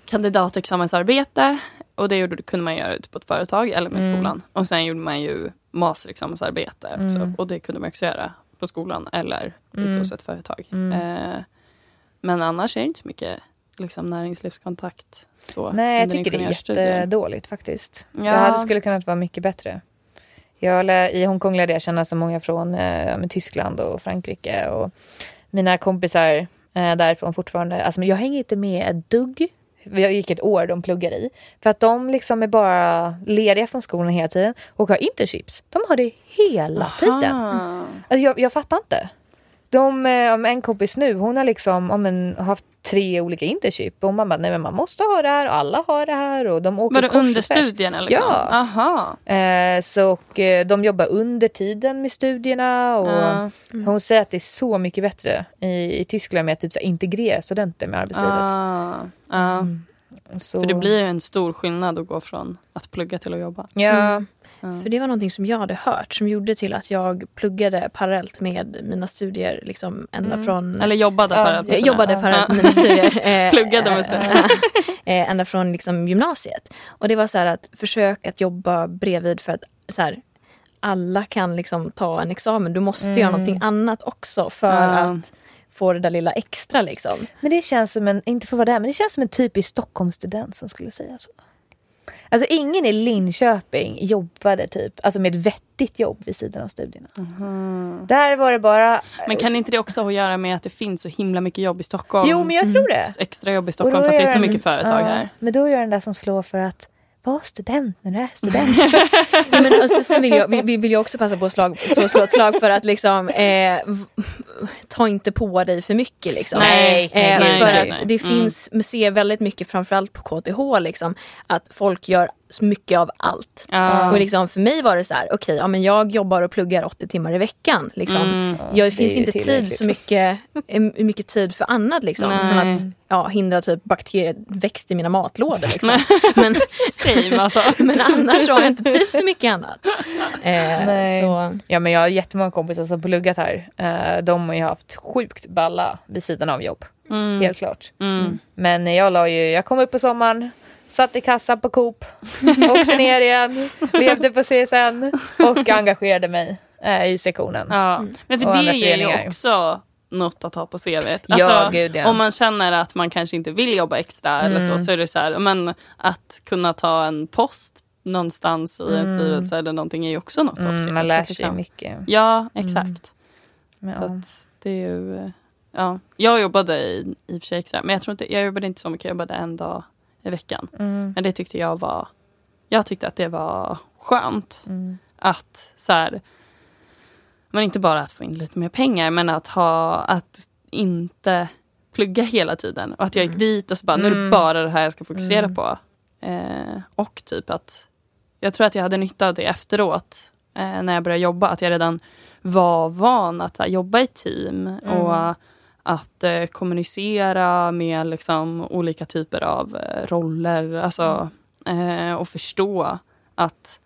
kandidatexamensarbete och det gjorde, kunde man göra ute på ett företag eller med Mm. skolan. Och sen gjorde man ju masterexamensarbete också. Mm. Och det kunde man också göra på skolan eller Mm. ute hos ett företag. Mm. Eh, men annars är det inte så mycket liksom, näringslivskontakt. Så, Nej, jag tycker det är jättedåligt faktiskt. Ja. Det hade skulle kunnat vara mycket bättre. Jag, I Hongkong lärde jag känna så många från eh, Tyskland och Frankrike. Och mina kompisar eh, därifrån fortfarande. Alltså, jag hänger inte med ett dugg. Ett år de pluggar i. För att de liksom är bara lediga från skolan hela tiden och har internships. De har det hela tiden. Aha. Alltså jag, jag fattar inte. De, eh, om en kompis nu, hon har liksom om en, haft tre olika internship och man bara, nej men man måste ha det här och alla har det här och de åker Var det under studierna? Liksom? Ja. Aha. Eh, så och, eh, de jobbar under tiden med studierna och Ja. hon säger att det är så mycket bättre i, i Tyskland med att typ, så här, integrera studenter med arbetslivet. Ah, ja. Så, För det blir ju en stor skillnad att gå från att plugga till att jobba. Ja, Mm. För det var någonting som jag hade hört som gjorde till att jag pluggade parallellt med mina studier. Liksom ända från... Eller jobbade Ja, parallellt med jag jobbade parallellt med mina studier. [LAUGHS] eh, Pluggade med eh, studier. eh, Ända från liksom gymnasiet. Och det var så här att försök att jobba bredvid för att så här, alla kan liksom ta en examen. Du måste göra Mm. någonting annat också för Ja. att få det där lilla extra liksom. men det känns som en, inte för att vara där, men det känns som en typisk Stockholmsstudent som skulle säga så. Alltså ingen i Linköping jobbade typ, alltså med ett vettigt jobb vid sidan av studierna. Där var det bara... Men kan inte det också ha att göra med att det finns så himla mycket jobb i Stockholm? Jo men jag tror det. Extra jobb i Stockholm för att det är så den- mycket företag ja, här. Men då gör den där som slår för att vara student när du är [LAUGHS] student. Ja, men, och så, sen vill jag, vill, vill jag också passa på att slag, så, slå ett slag för att liksom, eh, ta inte på dig för mycket. Liksom. Nej, eh, nej, för nej, att nej. det Mm. finns, man ser väldigt mycket, framförallt på KTH, liksom, att folk gör mycket av allt. Ja. Och liksom, för mig var det så här, okej, ja, men jag jobbar och pluggar 80 timmar i veckan. Liksom. Mm. Jag, det det finns ju inte tid så mycket, mycket tid för annat. Liksom, Nej. från att ja, hindra typ bakterieväxt i mina matlådor. [LAUGHS] Liksom. men, [LAUGHS] Same alltså. [LAUGHS] men annars har jag inte tid så mycket annat. Eh, Nej. så, ja men jag har jättemånga kompisar som pluggat här. Eh, de har ju haft sjukt balla vid sidan av jobb. Mm. Helt klart. Mm. Men jag la ju, jag kom upp på sommaren, satt i kassan på Coop, åkte ner igen, levde på CSN och engagerade mig eh, i sektionen. Ja. Men för det ger ju också något att ha på. Ja, Alltså, gud, ja. Om man känner att man kanske inte vill jobba extra eller Mm. så, så är det så här, men att kunna ta en post någonstans i en styrelse eller någonting är ju också något Mm, CVt, man lär sig liksom. mycket. Ja, exakt. Ja. Så att, det är ju... Ja, jag jobbade i, i och för sig extra, men jag tror inte, jag jobbade inte så mycket. Jag jobbade en dag i veckan. Mm. Men det tyckte jag var... Jag tyckte att det var skönt. Mm. Att så här... Men inte bara att få in lite mer pengar, men att ha... Att inte plugga hela tiden. Och att jag gick dit och så bara, nu är det Mm. bara det här jag ska fokusera Mm. på. Eh, och typ att... Jag tror att jag hade nytta av det efteråt. Eh, när jag började jobba. Att jag redan var van att här, jobba i team. Och att eh, kommunicera med liksom, olika typer av eh, roller. Alltså, eh, och förstå att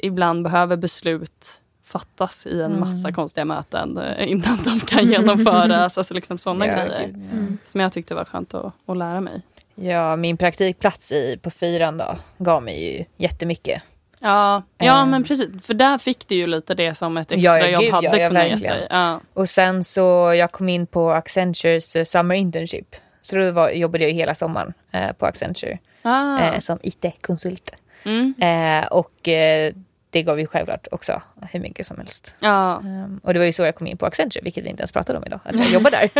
ibland behöver beslut fattas i en massa konstiga möten eh, innan de kan [LAUGHS] genomföras. alltså liksom sådana Ja, grejer. gud, ja. Mm. Som jag tyckte var skönt att, att lära mig. Ja, min praktikplats i, på fyran då gav mig ju jättemycket. Ja, ja Ehm. men precis. För där fick du ju lite det som ett extra ja, jobb hade ja, ja, kunnat ge dig. Ja. Och sen så jag kom in på Accentures eh, Summer Internship. Så då var, jobbade jag ju hela sommaren eh, på Accenture Ah. eh, som IT-konsult. Mm. Eh, och eh, det gav ju självklart också hur mycket som helst. ja. Ehm, och det var ju så jag kom in på Accenture, vilket vi inte ens pratade om idag. Att jag jobbar där.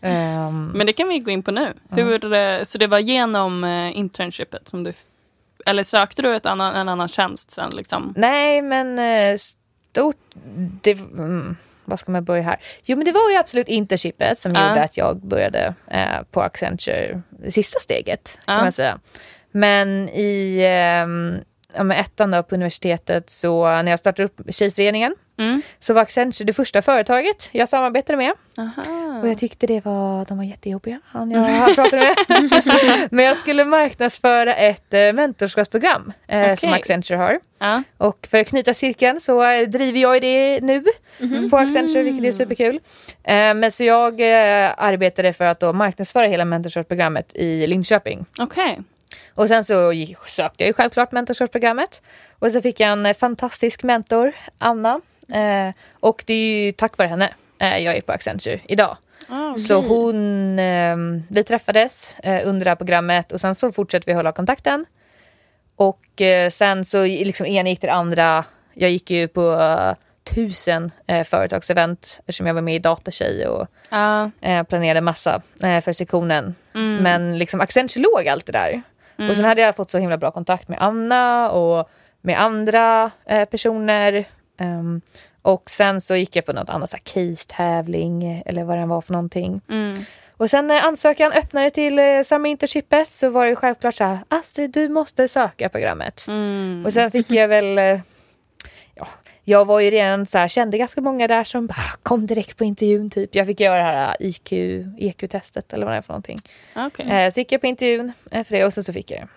[LAUGHS] Ehm, Men det kan vi gå in på nu. Hur, eh, så det var genom eh, internshipet som du... Eller sökte du ett annan, en annan tjänst sen? Liksom? Nej, men eh, stort... Det, mm, vad ska man börja här? Jo, men det var ju absolut internshipet som Ja. gjorde att jag började eh, på Accenture, det sista steget kan Ja. man säga. Men i ehm, ja, ettan då på universitetet så när jag startade upp Tjejföreningen Mm. så var Accenture det första företaget jag samarbetade med. Aha. Och jag tyckte det var, de var jättejobbiga, han jag pratade med. [LAUGHS] Men jag skulle marknadsföra ett eh, mentorskapsprogram eh, som Okej. Accenture har. Ja. Och för att knyta cirkeln så eh, driver jag i det nu på Accenture, vilket är superkul. Eh, men så jag eh, arbetade för att då marknadsföra hela mentorskapsprogrammet i Linköping. Okej. Och sen så gick, sökte jag ju självklart mentorskapsprogrammet. Och så fick jag en eh, fantastisk mentor, Anna. Eh, och det är ju tack vare henne eh, jag är på Accenture idag. Ah, okej. Så hon, eh, vi träffades eh, under det här programmet och sen så fortsatte vi hålla kontakten. Och eh, sen så liksom ena gick till det andra. Jag gick ju på tusen eh, företagsevent eftersom jag var med i Datatjej och Ja. eh, planerade massa eh, för sektionen. Mm. Men liksom Accenture låg alltid där. Och sen hade jag fått så himla bra kontakt med Anna och med andra eh, personer. Ehm, och sen så gick jag på något annat case-tävling eller vad det var för någonting. Mm. Och sen när ansökan öppnade till eh, Summer så var det självklart så här, Astrid du måste söka programmet. Mm. Och sen fick jag väl, eh, ja, jag var ju redan så här, kände ganska många där som bara kom direkt på intervjun typ. Jag fick göra det här IQ, EQ-testet eller vad det är för någonting. Okej. Eh, så gick jag på intervjun eh, för det och sen så fick jag det.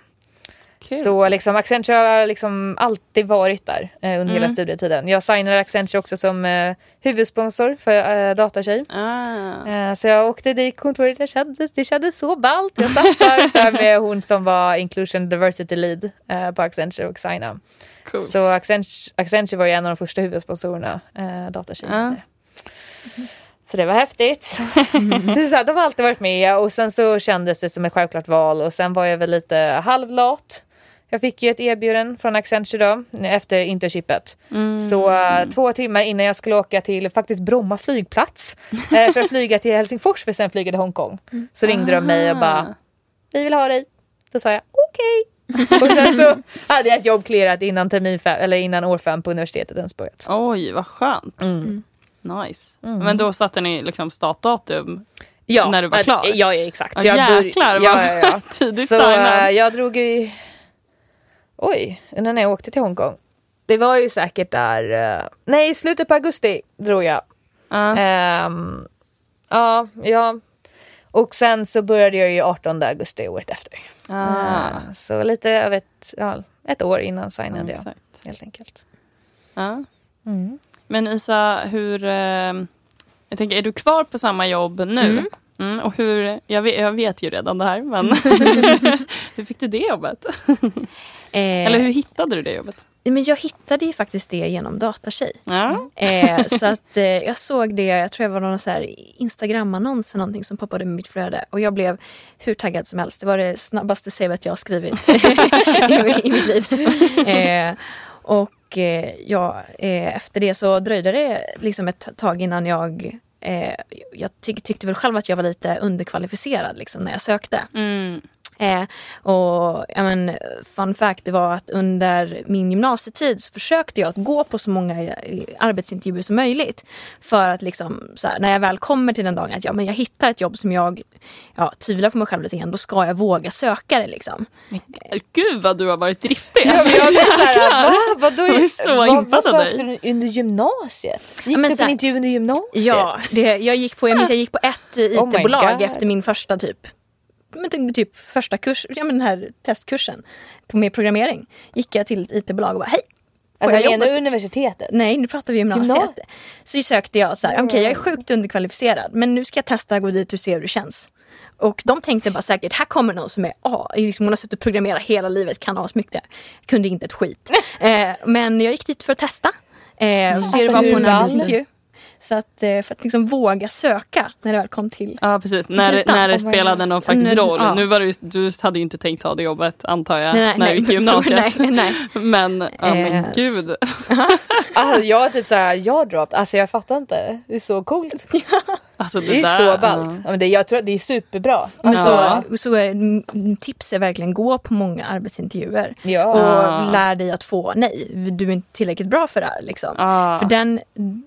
Så liksom Accenture har liksom alltid varit där eh, under hela Mm. studietiden. Jag signade Accenture också som eh, huvudsponsor för eh, Datatjej. Ah. Eh, Så jag åkte dit kontoret, det kändes, det kändes så ballt. Jag satt där så här med [LAUGHS] hon som var Inclusion Diversity Lead eh, på Accenture och signade. Coolt. Så Accenture, Accenture var ju en av de första huvudsponsorerna eh, Datatjej hade. Så det var häftigt. [LAUGHS] här, de har alltid varit med och sen så kändes det som ett självklart val och sen var jag väl lite halvlat. Jag fick ju ett erbjudande från Accenture då, efter internshipet. Mm. Så eh, två timmar innan jag skulle åka till faktiskt Bromma flygplats eh, för att [LAUGHS] flyga till Helsingfors för att sen flyga till Hongkong. Så ringde de mig och Aha. bara, vi vill ha dig. Då sa jag okej. [LAUGHS] och sen så hade jag ett jobb clearat innan, termin fem, eller innan år fem på universitetet ens börjat. Oj, vad skönt. Mm. Nice. Men då satte ni liksom startdatum Ja, när du var klar? Ja, ja exakt. Ja, Så jag jäklar, ja, vad ja, ja. [LAUGHS] tidigt Så signad. eh, jag drog ju... Oj, när jag åkte till Hongkong. Det var ju säkert där... eh, nej, i slutet på augusti drog jag. Ja. Ehm, ja, ja. Och sen så började jag ju 18 augusti året efter. Ah. Eh, så lite över ett, ja, ett år innan signade jag. Exakt. Helt enkelt. Ja. Mm. Men Isa, hur... Eh, jag tänker, är du kvar på samma jobb nu? Mm, och hur, jag, vet, jag vet ju redan det här, men [LAUGHS] [LAUGHS] hur fick du det jobbet? Eh, Eller hur hittade du det jobbet? Men jag hittade ju faktiskt det genom Datatjej. Ja. Eh, [LAUGHS] så att eh, jag såg det, jag tror jag var någon så här Instagram-annons eller någonting som poppade med mitt flöde. Och jag blev hur taggad som helst. Det var det snabbaste CVt jag har skrivit i, i mitt liv. Eh, och eh, ja, eh, efter det så dröjde det liksom ett tag innan jag eh, jag tyck, tyckte väl själv att jag var lite underkvalificerad liksom, när jag sökte. Mm. Eh, och ja, men, fun fact det var att under min gymnasietid så försökte jag att gå på så många eh, arbetsintervjuer som möjligt. För att liksom, så här, när jag väl kommer till den dagen att ja, men jag hittar ett jobb som jag ja, tvivlar på mig själv lite grann, då ska jag våga söka det. Liksom. Gud vad du har varit driftig. Ja, men jag blir såhär, va? Vadå, Jag är så vad, vad av dig. sökte du under gymnasiet? Gick men du så på en här- intervju under gymnasiet? Ja, det, jag, gick på, jag, minns, jag gick på ett Oh IT-bolag God. efter min första typ men typ- typ första kurs, ja men den här testkursen på med programmering. Gick jag till ett IT-bolag och bara hej, Alltså jag menar universitetet? Nej, nu pratar vi gymnasiet. Gymnasiet? Så sökte jag så här, okej jag är sjukt underkvalificerad men nu ska jag testa, gå dit och se hur det känns. Och de tänkte bara säkert, här kommer någon som är, ah, liksom hon har suttit och programmerat hela livet, kan asmycket. Kunde inte ett skit. [LAUGHS] eh, men jag gick dit för att testa. Eh, och se hur det Alltså, var på hur en arbetsintervju. Så att, eh, för att liksom våga söka när det väl kom till. Ja precis, när, kritan. när det Oh spelade någon faktisk När- roll. ja. Nu var det, du hade ju inte tänkt ta det jobbet antar jag, Nej, nej, när nej. du gick i [LAUGHS] gymnasiet. nej, nej. [LAUGHS] Men, ja men Eh, Alltså, gud. [LAUGHS] jag är typ såhär, jag dropped, alltså jag fattar inte. Det är så coolt. Alltså, det, Det är där, så ballt. Ja, men det, jag tror att det är superbra. Men Ja. så, så är, tips är verkligen gå på många arbetsintervjuer. Ja. Och lär dig att få nej, du är inte tillräckligt bra för det här. Liksom. För den,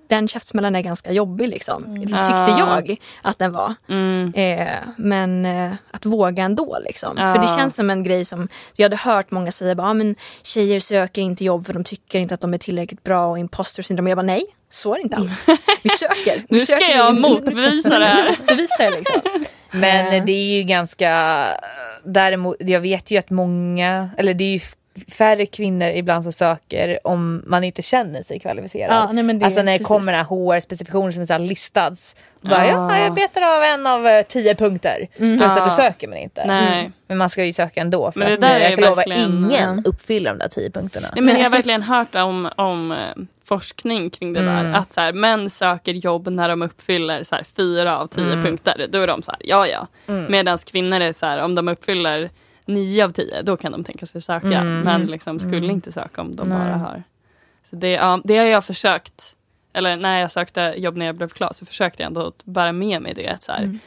den käftsmällan är ganska jobbig liksom. Det tyckte Ja. jag att den var. Mm. Eh, men eh, att våga ändå liksom. För det känns som en grej som jag hade hört många säga bara, ah, men tjejer söker inte jobb för de tycker inte att de är tillräckligt bra och imposter syndrom. Jag bara nej, så är det inte alls. Vi söker. [LAUGHS] Vi Nu ska söker jag in- motbevisa det här. [LAUGHS] Motbevisa det liksom. Men Eh. det är ju ganska, däremot, jag vet ju att många, eller det är ju färre kvinnor ibland som söker om man inte känner sig kvalificerad. Ja, nej, det- alltså när det precis. kommer den här HR-specifikationer som är så här listats. Bara, Ja. ja, jag betar av en av eh, tio punkter. Plus att du söker men inte. Nej. Men man ska ju söka ändå. För Men det att där är jag kan lova ingen uppfyller de där tio punkterna. Nej, men jag har verkligen hört om, om eh, forskning kring det Mm. där. Att så här, män söker jobb när de uppfyller så här, fyra av tio Mm. punkter. Då är de så här, ja ja. Medan kvinnor är så här, om de uppfyller nio av tio, då kan de tänka sig söka. Mm. Men liksom skulle inte söka om de bara har. Så det, ja, det har jag försökt. Eller när jag sökte jobb när jag blev klar så försökte jag ändå bära med mig det. Att så här,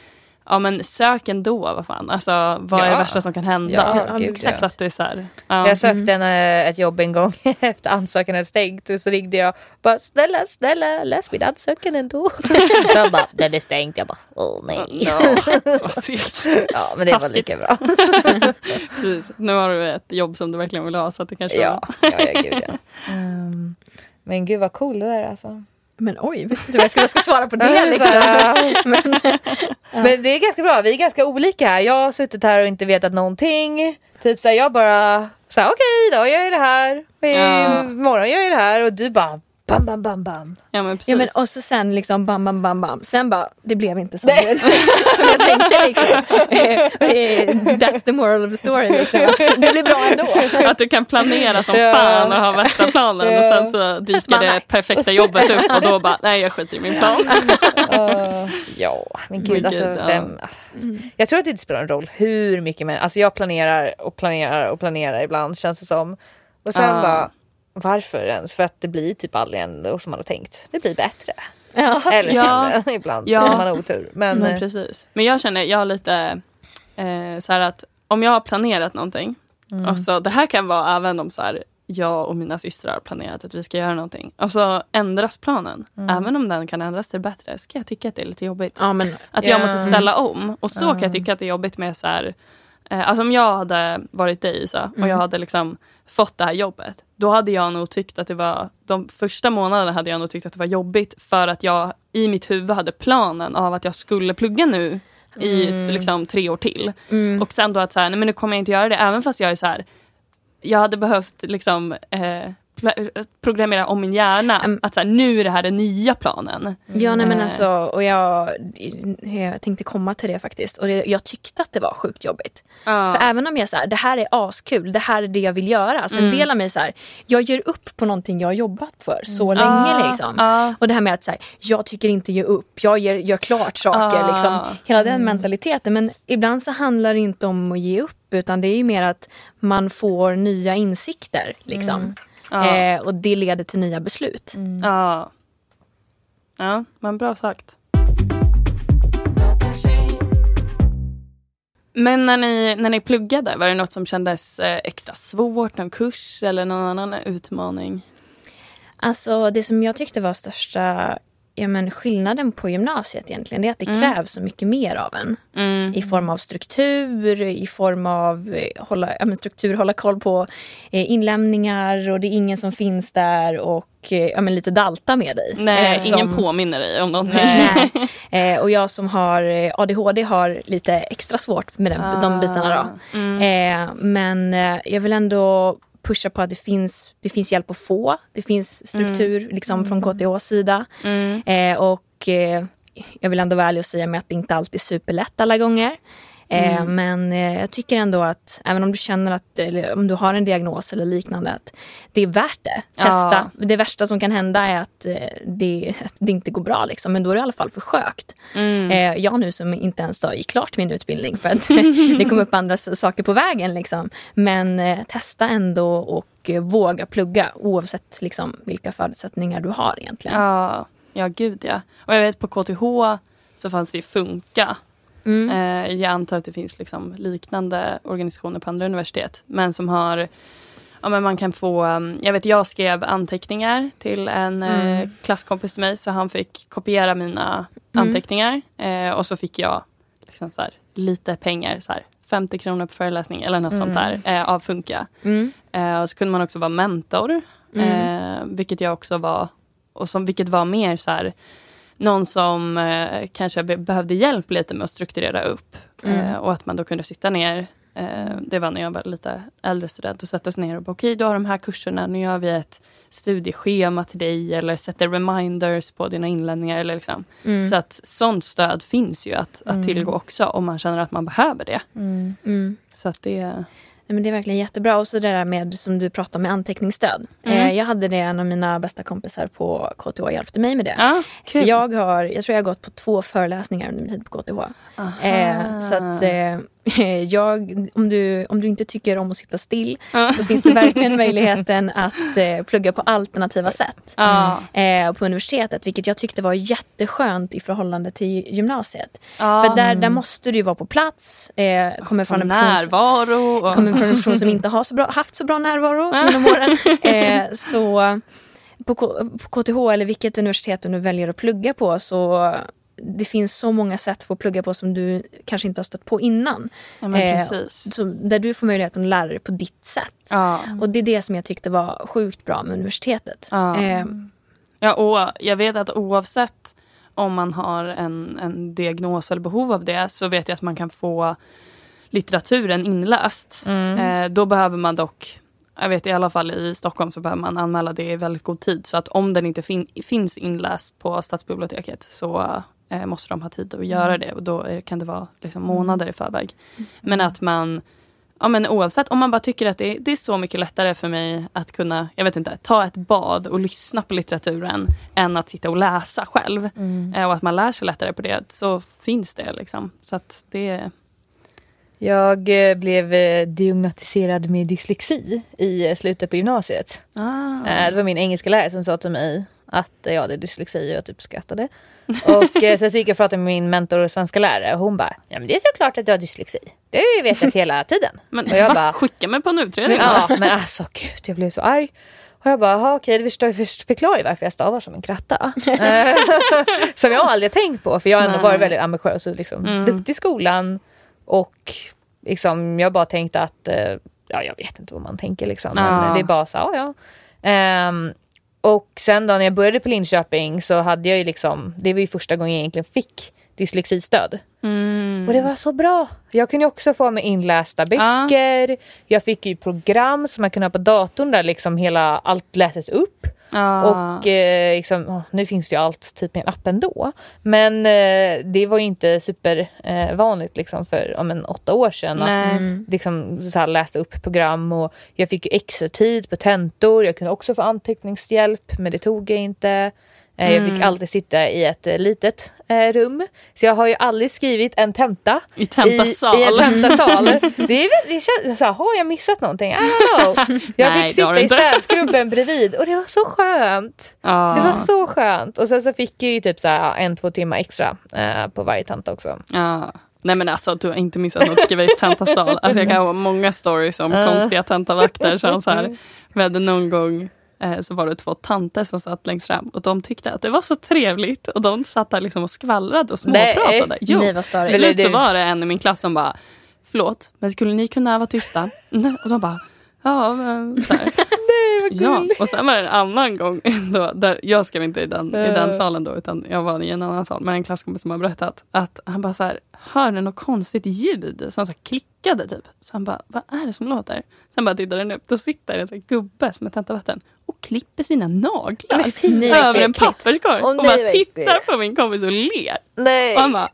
Ja men sök ändå, vad fan. Alltså vad är Ja. det värsta som kan hända? Ja, Ja, gud, exakt. ja. Så att det är så här, ja. Jag sökte en, eh, ett jobb en gång [LAUGHS] efter ansökan hade stängt och så ringde jag bara snälla snälla läs min ansökan ändå. [LAUGHS] De bara den är stängd. Jag bara åh nej. Ja, vad segt. Ja men det var Taskigt. lika bra. [LAUGHS] Precis. Nu har du ett jobb som du verkligen vill ha så att det kanske Ja, ja, ja gud ja. Ehm, men gud vad cool du är alltså. Men oj, vet inte vad jag jag ska svara på [LAUGHS] det liksom. så här, Men, [LAUGHS] Men det är ganska bra, vi är ganska olika här. Jag har suttit här och inte vetat någonting. Typ såhär jag bara såhär okej då gör jag det här. Imorgon gör jag det här och du bara bam bam bam bam. Ja men precis. ja, men, och så sen liksom bam, bam, bam, bam. Sen bara, det blev inte som, jag, som jag tänkte liksom. [LAUGHS] Eh, That's the moral of the story liksom. Det blir bra ändå. Att du kan planera som Ja. fan och ha värsta planen Ja. och sen så dyker bara, det nej. perfekta jobbet upp och då bara nej jag skiter i min plan. Uh, [LAUGHS] ja, men gud, Men alltså, gud, ja. vem, Jag tror att det inte spelar någon roll hur mycket man... Alltså jag planerar och planerar och planerar ibland känns det som. Och sen Ja. bara, varför ens? För att det blir typ aldrig ändå som man har tänkt. Det blir bättre. Ja. Eller Ja. sämre [LAUGHS] ibland, Ja. så har man otur. Men, Men eh, precis. Men jag känner, jag har lite eh, så här att om jag har planerat någonting Mm. och så det här kan vara även om så här jag och mina systrar har planerat att vi ska göra någonting och så ändras planen. Mm. Även om den kan ändras till bättre ska jag tycka att det är lite jobbigt. ja, men Att Ja. jag måste ställa om. Och så kan jag tycka att det är jobbigt med så här, eh, alltså om jag hade varit dig Isa och jag hade liksom fått det här jobbet. Då hade jag nog tyckt att det var, de första månaderna hade jag nog tyckt att det var jobbigt för att jag i mitt huvud hade planen av att jag skulle plugga nu i liksom tre år till. Och sen då att så här, nej men nu kommer jag inte göra det även fast jag är så här, jag hade behövt liksom eh, programmera om min hjärna. Mm. Att så här, nu är det här den nya planen. Ja, nej, men Eh. alltså, och jag, jag tänkte komma till det faktiskt. Och det, jag tyckte att det var sjukt jobbigt. För även om jag så här, det här är askul, det här är det jag vill göra. Alltså Mm. en del av mig så här, jag ger upp på någonting jag har jobbat för så Ah, länge. Liksom. ah. Och det här med att så här, jag tycker inte ge upp, jag gör, gör klart saker. Ah. Liksom. Hela den mentaliteten. Men ibland så handlar det inte om att ge upp utan det är ju mer att man får nya insikter. Liksom. Ja. Eh, och det leder till nya beslut. Mm. Ja. ja, men bra sagt. Men när ni, när ni pluggade, var det något som kändes eh, extra svårt? Någon kurs eller någon annan utmaning? Alltså det som jag tyckte var största ja, men skillnaden på gymnasiet egentligen är att det Mm. krävs så mycket mer av en. Mm. I form av struktur, i form av eh, hålla, ja, struktur, hålla koll på eh, inlämningar och det är ingen som finns där och eh, ja, men lite dalta med dig. Nej, Eh, ingen som- påminner dig om någonting. Nej. [LAUGHS] Eh, och jag som har ADHD har lite extra svårt med den, de bitarna. Då. Mm. Eh, men jag vill ändå pusha på att det finns, det finns hjälp att få. Det finns struktur liksom, från KTHs sida. Mm. Eh, och eh, jag vill ändå vara ärlig och säga med att det inte alltid är superlätt alla gånger. Eh, Men eh, jag tycker ändå att även om du känner att, eller om du har en diagnos eller liknande, att det är värt det. Testa. Det värsta som kan hända är att, eh, det, att det inte går bra, liksom. men då är det i alla fall försökt. Mm. Eh, jag nu som inte ens då gick klart min utbildning för att [LAUGHS] [LAUGHS] det kom upp andra saker på vägen. Liksom. Men eh, testa ändå och våga plugga oavsett liksom, vilka förutsättningar du har egentligen. Ja, ja gud ja. Och jag vet på KTH så fanns det ju Funka. Mm. Eh, jag antar att det finns liksom liknande organisationer på andra universitet. Men som har, ja men man kan få, um, jag vet jag skrev anteckningar till en eh, Mm. klasskompis till mig så han fick kopiera mina anteckningar. Eh, och så fick jag liksom så här, lite pengar, så här, 50 kronor på föreläsning eller något sånt där eh, av Funka. Mm. Eh, och så kunde man också vara mentor. Eh, vilket jag också var. Och som, vilket var mer så här. Någon som eh, kanske be- behövde hjälp lite med att strukturera upp. Eh, och att man då kunde sitta ner. Eh, det var när jag var lite äldre student. Och sätta sig ner och bara okej, du har de här kurserna. Nu gör vi ett studieschema till dig. Eller sätter reminders på dina inlämningar. Eller liksom. Så att sånt stöd finns ju att, att tillgå också. Om man känner att man behöver det. Mm. Så att det... Nej, men det är verkligen jättebra. Och så det där med som du pratade om med anteckningsstöd. Eh, jag hade det, en av mina bästa kompisar på KTH hjälpte mig med det. Ja, För jag, har, jag tror jag har gått på två föreläsningar under min tid på KTH. Eh, så att eh, [LAUGHS] jag, om, du, om du inte tycker om att sitta still så finns det verkligen möjligheten att eh, plugga på alternativa sätt. Ja. Eh, på universitetet, vilket jag tyckte var jätteskönt i förhållande till gymnasiet. Ja. För där, där måste du ju vara på plats. Eh, kommer från en person som- närvaro. Och... kommer från en person som inte har så bra, haft så bra närvaro genom åren. [LAUGHS] Eh, så på, K- på KTH eller vilket universitet du nu väljer att plugga på så det finns så många sätt på att plugga på som du kanske inte har stött på innan. Ja, men Eh, precis. Så där du får möjligheten att lära dig på ditt sätt. Ja. Och det är det som jag tyckte var sjukt bra med universitetet. Ja. Eh, ja, och jag vet att oavsett om man har en, en diagnos eller behov av det så vet jag att man kan få litteraturen inläst. Eh, då behöver man dock jag vet i alla fall i Stockholm så behöver man anmäla det i väldigt god tid. Så att om den inte fin- finns inläst på stadsbiblioteket så eh, måste de ha tid att göra det. Och då är, kan det vara liksom, månader i förväg. Men att man Ja, men oavsett, om man bara tycker att det, det är så mycket lättare för mig att kunna, jag vet inte, ta ett bad och lyssna på litteraturen än att sitta och läsa själv. Eh, och att man lär sig lättare på det, så finns det liksom. Så att det... Jag eh, blev eh, diagnostiserad med dyslexi i eh, slutet på gymnasiet. Ah. Det var min engelska lärare som sa till mig att jag hade dyslexi och jag typ skrattade. Och eh, sen så gick jag och pratade med min mentor och svenska lärare och hon bara, ja men det är såklart att du har dyslexi. Det har jag ju vetat hela tiden. Men och jag va? bara, skicka mig på en utredning. ja men alltså gud jag blev så arg. Och jag bara, "Jaha, okej det förklarar ju varför jag stavar som en kratta. [LAUGHS] Som jag aldrig tänkt på för jag har ändå Nej. varit väldigt ambitiös och liksom duktig i skolan. Och liksom, jag bara tänkte att, eh, ja jag vet inte vad man tänker liksom. Men Ja. det är bara så, ja ja. Och sen då när jag började på Linköping så hade jag ju liksom, det var ju första gången jag egentligen fick dyslexistöd. Mm. Och det var så bra. Jag kunde också få med inlästa böcker. Jag fick ju program som man kunde ha på datorn där liksom hela allt läses upp. Ja. Och eh, liksom, nu finns det ju allt typ i en app ändå. Men eh, det var ju inte super eh, liksom för om en åtta år sedan att Nej. liksom, så här, läsa upp program. Och jag fick ju extra tid på tentor. Jag kunde också få anteckningshjälp men det tog jag inte. Eh, Jag fick alltid sitta i ett eh, litet eh, rum. Så jag har ju aldrig skrivit en tenta I tentasal. i, i en tentasal. Det, är det känns så här, har jag missat någonting? I don't know. [LAUGHS] Jag Nej, fick sitta i städskrubben bredvid och det var så skönt. Ja. Det var så skönt. Och sen så fick jag ju typ så här en, två timmar extra eh, på varje tenta också. Ja. Nej men alltså du har inte missat något, skriva i tentasal. Alltså jag kan ha många stories om konstiga tentavakter. Som så här, [LAUGHS] vi hade någon gång så var det två tanter som satt längst fram och de tyckte att det var så trevligt och de satt där liksom och skvallrade och småpratade. Nej. Jo, Nej, vad till slut så var det en i min klass som bara Förlåt, men skulle ni kunna vara tysta? [LAUGHS] Och de bara Ja, men så här. [LAUGHS] Ja, och sen var det en annan gång, då, där, jag skrev inte i den, i den salen då utan jag var i en annan sal. Men en klasskompis som har berättat att han bara så här, hörde något konstigt ljud som så här klickade typ. Så han bara, vad är det som låter? Sen bara tittade han upp, då sitter en så här gubbe som är tentavatten och klipper sina naglar nej, över en papperskorg. Och nej, bara vad tittar på min kompis och ler. Nej. Och han bara,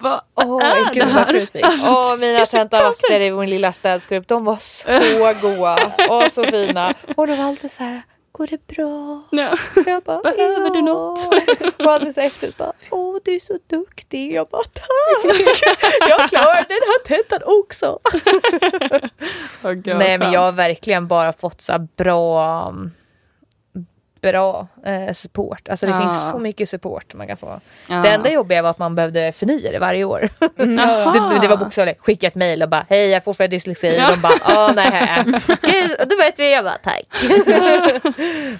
vad Åh, är det här? creepy. Åh, mina tentavakter i vår lilla städsgrupp, de var så goa och så fina. Och de var alltid så här, går det bra? Ja. Jag bara, Behöver du "Ja." något? Och alldeles efteråt bara, åh du är så duktig. Jag bara, tack! Jag klarar den här tentan också. Gud, vad Nej men jag har verkligen bara fått så här bra bra eh, support. Alltså det Ja. finns så mycket support man kan få. Ja. Det enda jobbiga var att man behövde förnya det varje år. [LAUGHS] Jaha. det, det var bokstavligt, skicka ett mejl och bara hej jag får för dyslexi. Ja. De bara åh nej. [LAUGHS] Då vet vi. Jag bara tack. [LAUGHS]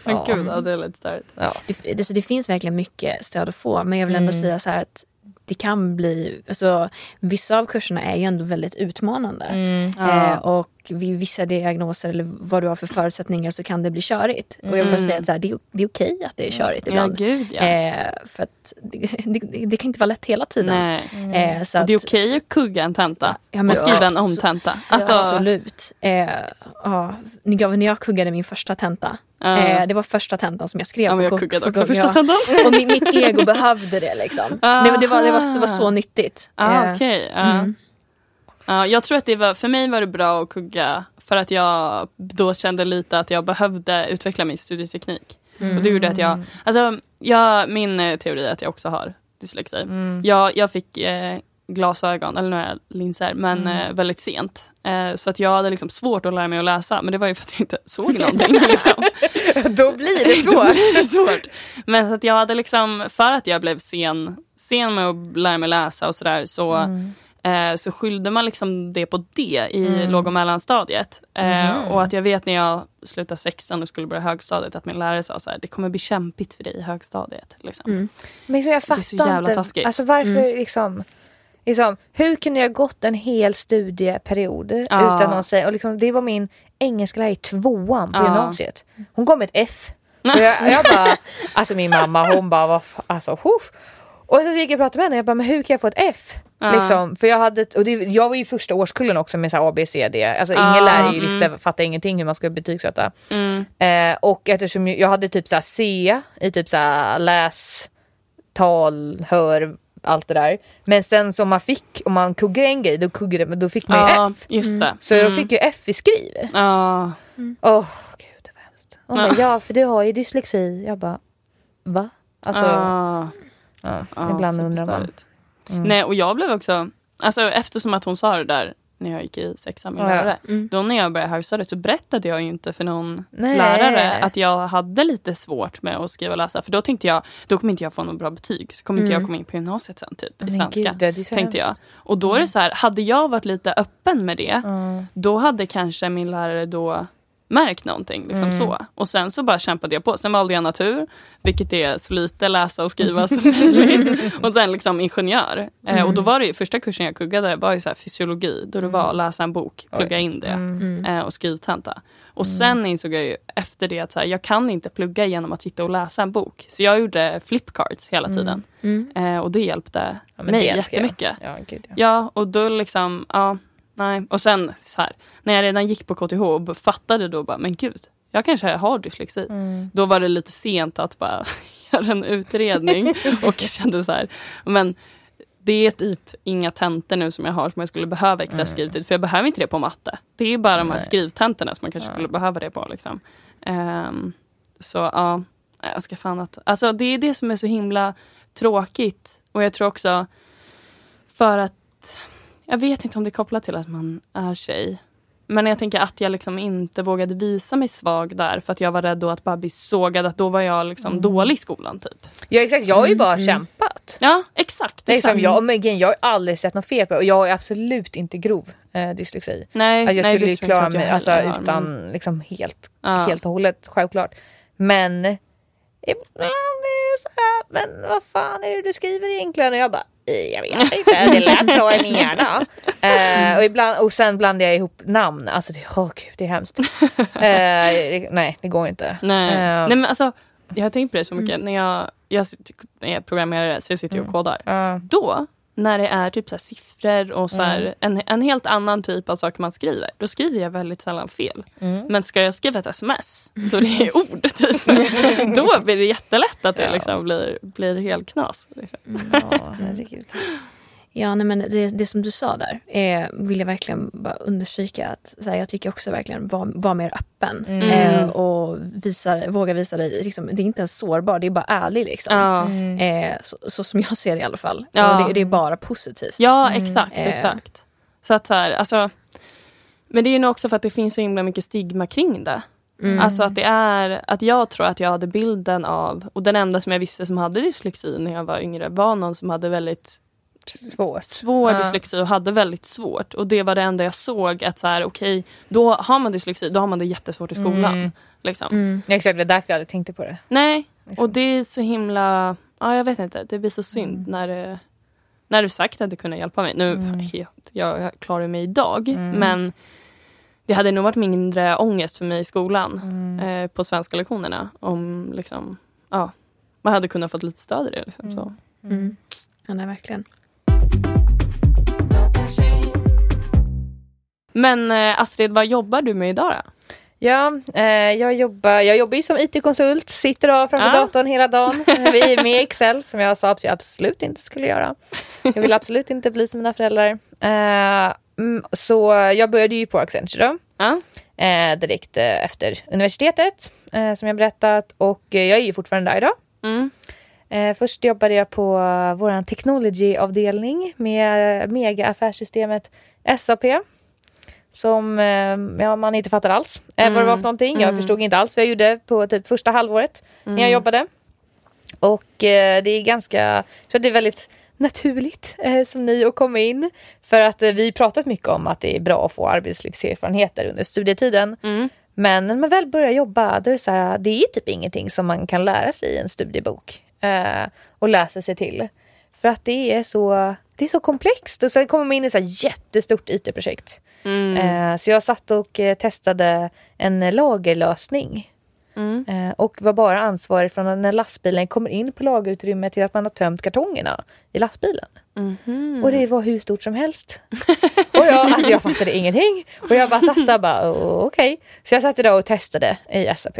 Men Ja. gud, ja, det är lite störigt. Ja. Det, det, det finns verkligen mycket stöd att få men jag vill ändå Mm. säga så här att det kan bli, alltså, vissa av kurserna är ju ändå väldigt utmanande. Mm. Eh, och vid vissa diagnoser eller vad du har för förutsättningar så kan det bli körigt. Och jag vill bara Mm. säga att så här, det, är, det är okej att det är körigt Ja, ibland. gud ja. Eh, för att det, det, det kan inte vara lätt hela tiden. Nej. Eh, så att, Det är okej att kugga en tenta Ja, men och skriva en omtenta. Alltså, Absolut. Eh, ja, när jag kuggade min första tenta. Eh, det var första tentan som jag skrev. ja, jag ku- kuggade också första ja. tentan. Och mi, [LAUGHS] mitt ego behövde det liksom. Det, var- det, var, det, var, det var så nyttigt. Ah, Eh, ja. mm. Ja, jag tror att det var, för mig var det bra att kugga för att jag då kände lite att jag behövde utveckla min studieteknik. Och det gjorde att jag, alltså jag, min eh, teori är att jag också har dyslexi. Mm. Jag, jag fick eh, glasögon, eller några linser, men eh, väldigt sent. Eh, så att jag hade liksom svårt att lära mig att läsa, men det var ju för att jag inte såg [LAUGHS] någonting. liksom. [LAUGHS] [LAUGHS] Då blir det svårt. blir det svårt. Men så att jag hade liksom, för att jag blev sen, sen med att lära mig läsa och sådär så, eh, så skyllde man liksom det på det i låg och mellanstadiet. Eh, Och att jag vet när jag slutade sexan och skulle börja högstadiet att min lärare sa så här, det kommer bli kämpigt för dig i högstadiet. Liksom. Mm. Men liksom, jag Det är fattar så jävla inte. taskigt. Alltså varför liksom, liksom, hur kunde jag gått en hel studieperiod Ja. utan någon säga, och liksom, det var min engelsklärare i tvåan på Ja. gymnasiet. Hon kom med ett F. Och jag, jag bara, [LAUGHS] alltså min mamma hon bara, vad alltså huff. Och så gick jag och pratade med henne jag bara, men hur kan jag få ett F? Ja. Liksom, för jag, hade, och det, jag var ju första årskullen också med så här A, B, C, D. Alltså ingen Ja, lärare mm. visste, fattade ingenting hur man skulle betygsätta. Mm. Eh, och eftersom jag hade typ så C i typ så läs, tal, hör, allt det där. Men sen som man fick, om man kuggade en grej, då, kuggade, men då fick man ju Ja, F. just det. Så jag fick ju F i skriv. Ja. Åh gud det var hemskt. Hon Ja. bara, ja för du har ju dyslexi. Jag bara, va? Alltså, Ja. ja, ibland undrar man. superstörigt. Nej, och jag blev också, alltså eftersom att hon sa det där när jag gick i sexan med Ja. lärare. Mm. Då när jag började högstadiet så berättade jag ju inte för någon Nej. lärare att jag hade lite svårt med att skriva och läsa. För då tänkte jag, då kommer inte jag få något bra betyg. Så kommer inte jag komma in på gymnasiet sen typ i svenska. gud, tänkte jag. Och då är det så här, hade jag varit lite öppen med det, Mm. då hade kanske min lärare då märkt någonting. Liksom Mm. så. Och sen så bara kämpade jag på. Sen valde jag natur, vilket är så lite läsa och skriva som [LAUGHS] möjligt. Och sen liksom ingenjör. Eh, och då var det ju, första kursen jag kuggade var ju så här fysiologi, då det var att läsa en bok, plugga in det Mm. eh, och skrivtenta. Och sen insåg jag ju efter det att så här, jag kan inte plugga genom att sitta och läsa en bok. Så jag gjorde flipcards hela tiden. Mm. Eh, och det hjälpte Ja, mig det jag. jättemycket. Ja, gud, ja. Ja, och då liksom, ja, nej. Och sen så här, när jag redan gick på KTH och fattade då bara, men gud, jag kanske har dyslexi. Mm. Då var det lite sent att bara [LAUGHS] göra en utredning och jag [LAUGHS] kände så här, men det är typ inga tentor nu som jag har som jag skulle behöva extra skrivtid, för jag behöver inte det på matte. Det är bara de här Nej. skrivtentorna som man kanske Ja. skulle behöva det på. Liksom. Ehm, så ja, jag ska fan att, alltså det är det som är så himla tråkigt. Och jag tror också för att, jag vet inte om det är kopplat till att man är tjej. Men jag tänker att jag liksom inte vågade visa mig svag där för att jag var rädd då att bli sågad, att då var jag liksom dålig i skolan typ. ja exakt, jag har ju bara kämpat. hemskt. Ja, exakt. Är som exakt. jag, men igen, jag har aldrig sett något fel på det och jag har absolut inte grov eh, dyslexi. Nej, Att jag nej, skulle ju klara mig alltså, har, utan men- liksom helt, Ja. helt och hållet, självklart. Men ibland är det så här, men vad fan är det du skriver egentligen? Och jag bara, "Eh, jag vet inte, det lät bra i min hjärna. Eh, och, ibland, och sen blandar jag ihop namn, alltså det, oh, gud, det är hemskt. [LAUGHS] Det, nej, det går inte. Nej. Eh, nej men alltså, jag har tänkt på det så mycket. När, jag, jag, när jag är programmerare så jag sitter och kodar. ja. Då, när det är typ så siffror och så här, en, en helt annan typ av saker man skriver, då skriver jag väldigt sällan fel. Men ska jag skriva ett sms, då det är [LAUGHS] ord, typ, [LAUGHS] då blir det jättelätt att det Ja. liksom blir, blir helt knas. Liksom. Ja, herregud. Ja, nej, men det, det som du sa där eh, vill jag verkligen bara understryka. att så här, Jag tycker också verkligen var, var mer öppen Mm. eh, och visa, våga visa dig. Liksom, det är inte ens sårbar, det är bara ärlig. Liksom. Ja. Eh, så, så som jag ser det i alla fall. Ja. Och det, det är bara positivt. Ja, exakt. Eh. exakt. Så att så här, alltså, men det är ju nog också för att det finns så himla mycket stigma kring det. Alltså att det är, att jag tror att jag hade bilden av, och den enda som jag visste som hade dyslexi när jag var yngre var någon som hade väldigt Svårt. svår Ja. dyslexi och hade väldigt svårt. Och det var det enda jag såg att så här, okej, då har man dyslexi, då har man det jättesvårt i skolan. Mm. Liksom. Mm. Ja, exakt, det är därför jag aldrig tänkte på det. Nej, Liksom. och det är så himla, ja jag vet inte, det blir så synd Mm. när det när du sagt att du kunde hjälpa mig. Nu, Mm. jag, jag klarar mig idag, Mm. men det hade nog varit mindre ångest för mig i skolan Mm. eh, på svenska lektionerna om liksom, ja, man hade kunnat fått lite stöd i det. Liksom, så. Mm. Ja, nej, verkligen. Men eh, Astrid, vad jobbar du med idag då? Ja, eh, jag, jobbar, jag jobbar ju som IT-konsult, sitter framför Ja. datorn hela dagen. [LAUGHS] Vi är med i Excel som jag sa att jag absolut inte skulle göra. Jag vill absolut inte bli som mina föräldrar. Eh, mm, så jag började ju på Accenture då. Ja. Direkt efter universitetet som jag berättat och jag är ju fortfarande där idag. Mm. Eh, först jobbade jag på vår technology-avdelning med mega-affärssystemet SAP. Som eh, ja, man inte fattar alls eh, vad det var för någonting. Jag Mm. förstod inte alls vad jag gjorde på typ första halvåret när jag Mm. jobbade. Och eh, det är ganska, jag tror det är väldigt naturligt eh, som ny att komma in. För att eh, vi pratat mycket om att det är bra att få arbetslivserfarenheter under studietiden. Mm. Men när man väl börjar jobba då är det så här, det är typ ingenting som man kan lära sig i en studiebok eh, och läsa sig till. För att det är så, det är så komplext och så kommer man in i ett jättestort IT-projekt. Mm. Eh, så jag satt och eh, testade en lagerlösning Mm. eh, och var bara ansvarig från när lastbilen kommer in på lagerutrymmet till att man har tömt kartongerna i lastbilen. Mhm. Och det var hur stort som helst. [LAUGHS] och jag, alltså jag fattade ingenting. Och jag bara satt där och bara okej. Så jag satt där och testade i SAP.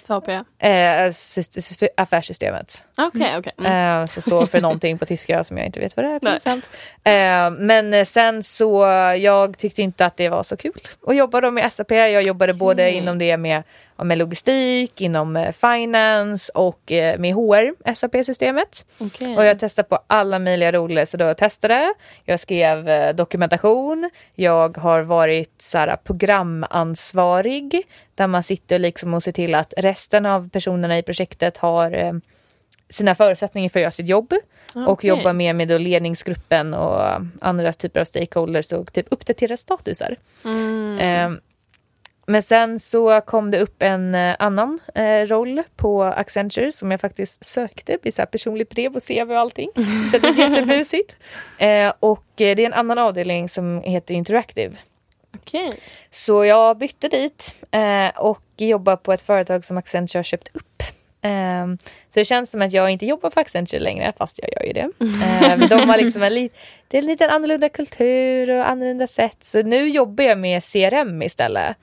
SAP? eh, syst- syst- affärssystemet. Okej, okej. Mm. Eh, som står för någonting på tyska som jag inte vet vad det är. Pinsamt. Eh, men eh, sen så, jag tyckte inte att det var så kul att jobba då med SAP. Jag jobbade både Okej. inom det med, med logistik, inom eh, finance och eh, med HR, SAP-systemet. Okej. Och jag testade på alla möjliga roller. Så då jag testade, jag skrev eh, dokumentation, jag har varit så här, programansvarig där man sitter liksom och ser till att resten av personerna i projektet har eh, sina förutsättningar för att göra sitt jobb och Okej. jobbar med med då ledningsgruppen och andra typer av stakeholders och typ uppdatera statusar. Mm. Men sen så kom det upp en eh, annan eh, roll på Accenture som jag faktiskt sökte i så här personligt brev och CV och allting. [LAUGHS] Kändes jättebusigt. Eh, och eh, det är en annan avdelning som heter Interactive. Okej. Så jag bytte dit eh, och jobbar på ett företag som Accenture har köpt upp. Eh, så det känns som att jag inte jobbar på Accenture längre, fast jag gör ju det. Eh, men de har liksom en, li- det är en lite annorlunda kultur och annorlunda sätt. Så nu jobbar jag med CRM istället.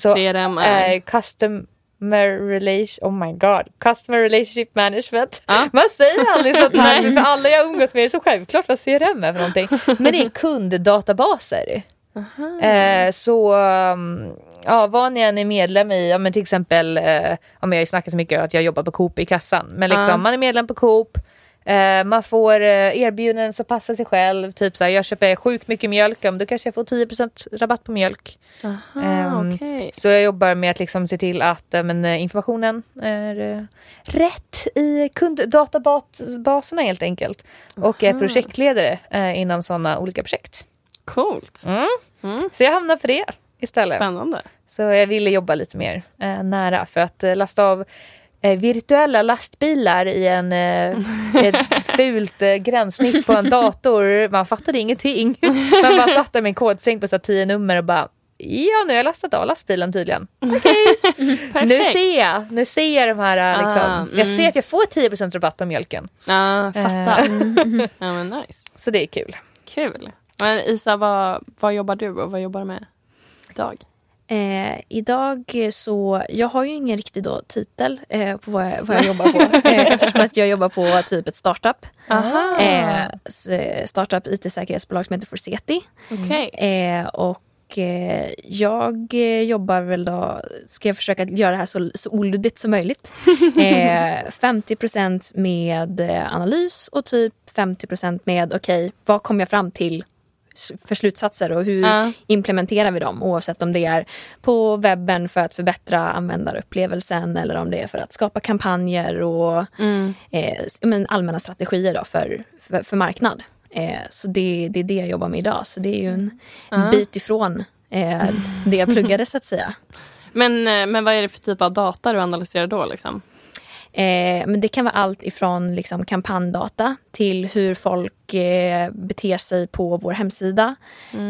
Så CRM är... är customer relation, oh my god, customer relationship management. Ja. [LAUGHS] Man säger aldrig sånt här [LAUGHS] för alla jag umgås med är det så självklart vad CRM är för någonting. Men det är [LAUGHS] kunddatabaser. Eh, så um, ja, vad ni än är medlem i, ja, men till exempel, eh, ja, men jag har ju snackat så mycket att jag jobbar på Coop i kassan, men liksom, Ja. man är medlem på Coop, Eh, man får eh, erbjudanden som passar sig själv. Typ så här, jag köper sjukt mycket mjölk, då kanske jag får 10% rabatt på mjölk. Aha, Ehm, okej. Så jag jobbar med att liksom se till att eh, men, eh, informationen är eh, rätt i kunddatabaserna helt enkelt. Och är projektledare eh, inom sådana olika projekt. Coolt. Mm. Mm. Så jag hamnar för det istället. Spännande. Så jag ville jobba lite mer nära för att lasta av virtuella lastbilar i en eh, ett [LAUGHS] fult eh, gränssnitt på en dator. Man fattade ingenting. Man bara satt där med en kodsträng på så tio nummer och bara Ja, nu har jag lastat av lastbilen tydligen. Okej, nu Perfekt. ser jag. Nu ser jag de här, eh, liksom. Ah, Jag mm. ser att jag får 10% rabatt på mjölken. Ja, fattar. Eh, [LAUGHS] Ja, men nice. Så det är kul. Kul. Men Isa, vad, vad jobbar du och vad jobbar du med idag? Eh, idag så, jag har ju ingen riktig då titel eh, på vad jag, vad jag jobbar på. [LAUGHS] Eh, eftersom att jag jobbar på typ ett startup. Eh, eh, startup IT-säkerhetsbolag som heter Forseti. Okej. Eh, och jag jobbar väl då, ska jag försöka göra det här så, så oluddigt som möjligt. [LAUGHS] Eh, 50% med analys och typ 50% med okej, vad kom jag fram till för slutsatser och hur Ja. implementerar vi dem oavsett om det är på webben för att förbättra användarupplevelsen eller om det är för att skapa kampanjer och Mm. eh, men allmänna strategier då för, för, för marknad. Eh, så det, det är det jag jobbar med idag. Så det är ju en Ja. bit ifrån eh, det jag pluggade så att säga. [LAUGHS] Men, eh, men vad är det för typ av data du analyserar då? Liksom? Eh, men det kan vara allt ifrån liksom, kampanjdata till hur folk eh, beter sig på vår hemsida.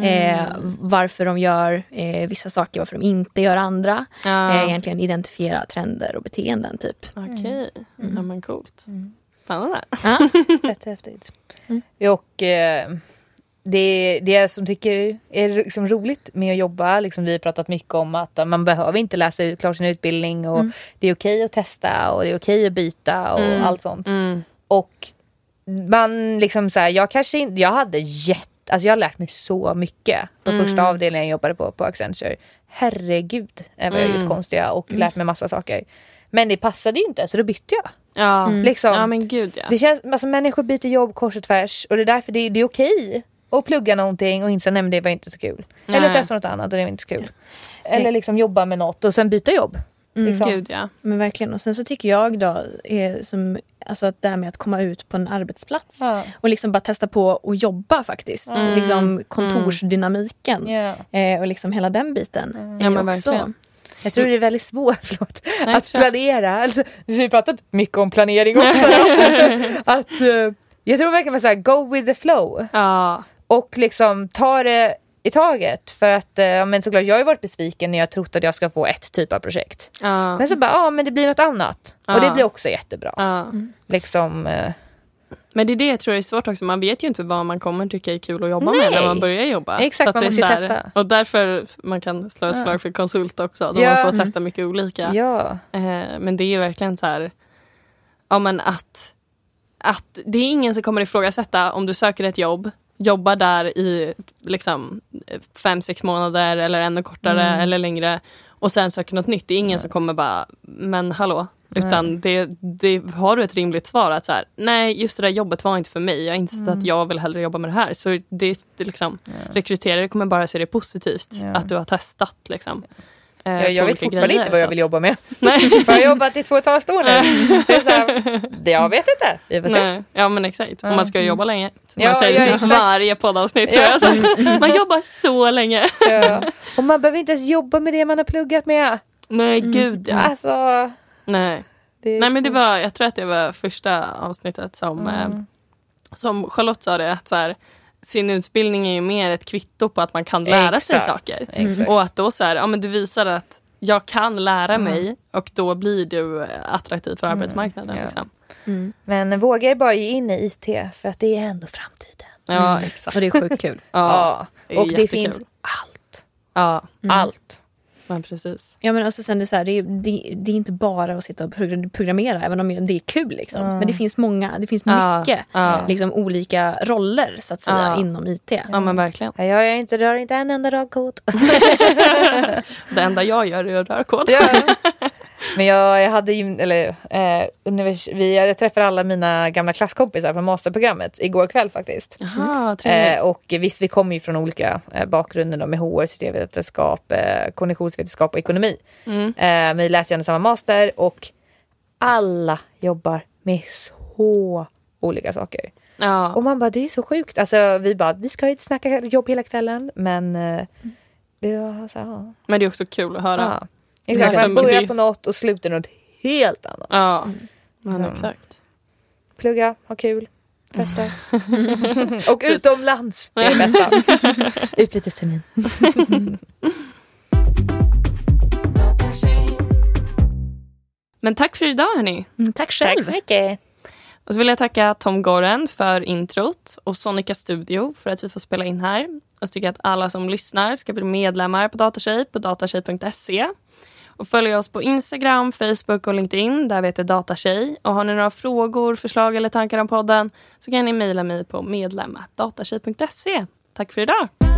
Eh, varför de gör eh, vissa saker, varför de inte gör andra. Ja. Eh, egentligen identifiera trender och beteenden typ. Okej, ja, men coolt. Spännande. Ja. [LAUGHS] Fett häftigt. Och eh, det, det jag som tycker är liksom roligt med att jobba, liksom vi har pratat mycket om att man behöver inte läsa ut klart sin utbildning och det är okej att testa och det är okej att byta och Mm. allt sånt. Mm. Och man liksom så här, jag kanske inte, jag hade jätte, alltså jag har lärt mig så mycket på första avdelningen jag jobbade på, på Accenture. Herregud, jag har Mm. gjort konstiga och lärt mig massa saker. Men det passade ju inte så då bytte jag. Ja. Liksom. ja, men gud ja. Det känns, alltså människor byter jobb kors och tvärs och det är därför det, det är okej att plugga någonting och inse att det var inte så kul. Eller Nej. testa något annat och det var inte så kul. Eller liksom jobba med något och sen byta jobb. Liksom. Gud ja. Men verkligen. Och sen så tycker jag då, är som, alltså att det här med att komma ut på en arbetsplats Ja. och liksom bara testa på att jobba faktiskt. Mm. Liksom kontorsdynamiken Ja. eh, och liksom hela den biten. är Ja, men också, verkligen. Jag tror det är väldigt svårt [LAUGHS] förlåt, Nej, att planera. Alltså, vi har pratat mycket om planering också. [LAUGHS] Att, eh, jag tror verkligen så här, go with the flow. Ja. Och liksom ta det i taget. För att eh, men såklart, jag har ju varit besviken när jag trott att jag ska få ett typ av projekt. Ja. Men så bara, ja men det blir något annat. Ja. Och det blir också jättebra. ja. Liksom, eh, Men det är det jag tror är svårt också. Man vet ju inte vad man kommer tycka är kul att jobba med när man börjar jobba. Exakt, att man måste så här- testa. Och därför man kan slå ett slag för konsult också. Då Ja. man får testa mycket olika. ja. Eh, men det är ju verkligen så här, ja men att, att det är ingen som kommer ifrågasätta om du söker ett jobb, jobbar där i liksom fem, sex månader eller ännu kortare Mm. eller längre och sen söker något nytt. Det är ingen som kommer bara, men hallå. Utan det, det, har du ett rimligt svar att så här, nej just det där jobbet var inte för mig. Jag har insett Mm. att jag vill hellre jobba med det här. Så det, det liksom, rekryterare kommer bara se det positivt Ja. att du har testat. Liksom, eh, Jag, jag vet fortfarande grejer, inte vad jag vill jobba med. [LAUGHS] Nej. [LAUGHS] jag har jobbat i två och ett halvt år nu. Det är så här, det- jag vet inte. Vi får se. Ja men exakt. Och man ska ju jobba länge. Man Ja, säger ja, exakt. varje poddavsnitt. tror Ja. jag. Så, [LAUGHS] man jobbar så länge. Ja. Och man behöver inte ens jobba med det man har pluggat med. Nej gud ja. Alltså, Nej. Nej men det var, jag tror att det var första avsnittet som, eh, som Charlotte sa det att så här, sin utbildning är ju mer ett kvitto på att man kan lära sig Exakt, saker. exakt. Och att då så här, ja men du visar att jag kan lära mig och då blir du attraktiv för arbetsmarknaden. Ja. Liksom. Men våga er bara ge in i IT för att det är ändå framtiden. Ja exakt. Och det är sjukt kul. Ja, det är och det finns allt. Ja, Allt. Men precis. Ja, men också sen det, är så här, det, är, det, det är inte bara att sitta och progr- programmera, även om det är kul. Liksom. Men det finns många, det finns Ja, mycket ja. Liksom, olika roller så att säga Ja. inom IT. Ja men verkligen. Ja, Jag är inte, rör inte en enda rad kod. [LAUGHS] [LAUGHS] Det enda jag gör är att röra kod. [LAUGHS] Men jag, jag hade ju, eller eh, univers, vi, jag träffade alla mina gamla klasskompisar från masterprogrammet igår kväll faktiskt. Trevligt. Eh, och visst, vi kommer ju från olika eh, bakgrunder då, med HR, systemvetenskap, eh, kognitionsvetenskap och ekonomi. Mm. Eh, men vi läser ju samma master och alla jobbar med så olika saker. ja. Och man bara, det är så sjukt. Alltså, vi bara, vi ska ju inte snacka jobb hela kvällen, men eh, det var så här, ja. Men det är också kul att höra. ja. Exakt, börjar Det- på något och slutar något helt annat. Ja, men Mm. exakt. Plugga, ha kul, festa. [LAUGHS] och utomlands, det är det bästa. [LAUGHS] Utbytestermin. Men tack för idag hörni. Mm, tack själv. Tack så mycket. Och så vill jag tacka Tom Goren för introt och Sonica Studio för att vi får spela in här. Och så tycker jag att alla som lyssnar ska bli medlemmar på Datatjej på datatjej.se. Och följ oss på Instagram, Facebook och LinkedIn. Där vi heter Datatjej. Och har ni några frågor, förslag eller tankar om podden så kan ni mejla mig på medlem.datatjej.se. Tack för idag!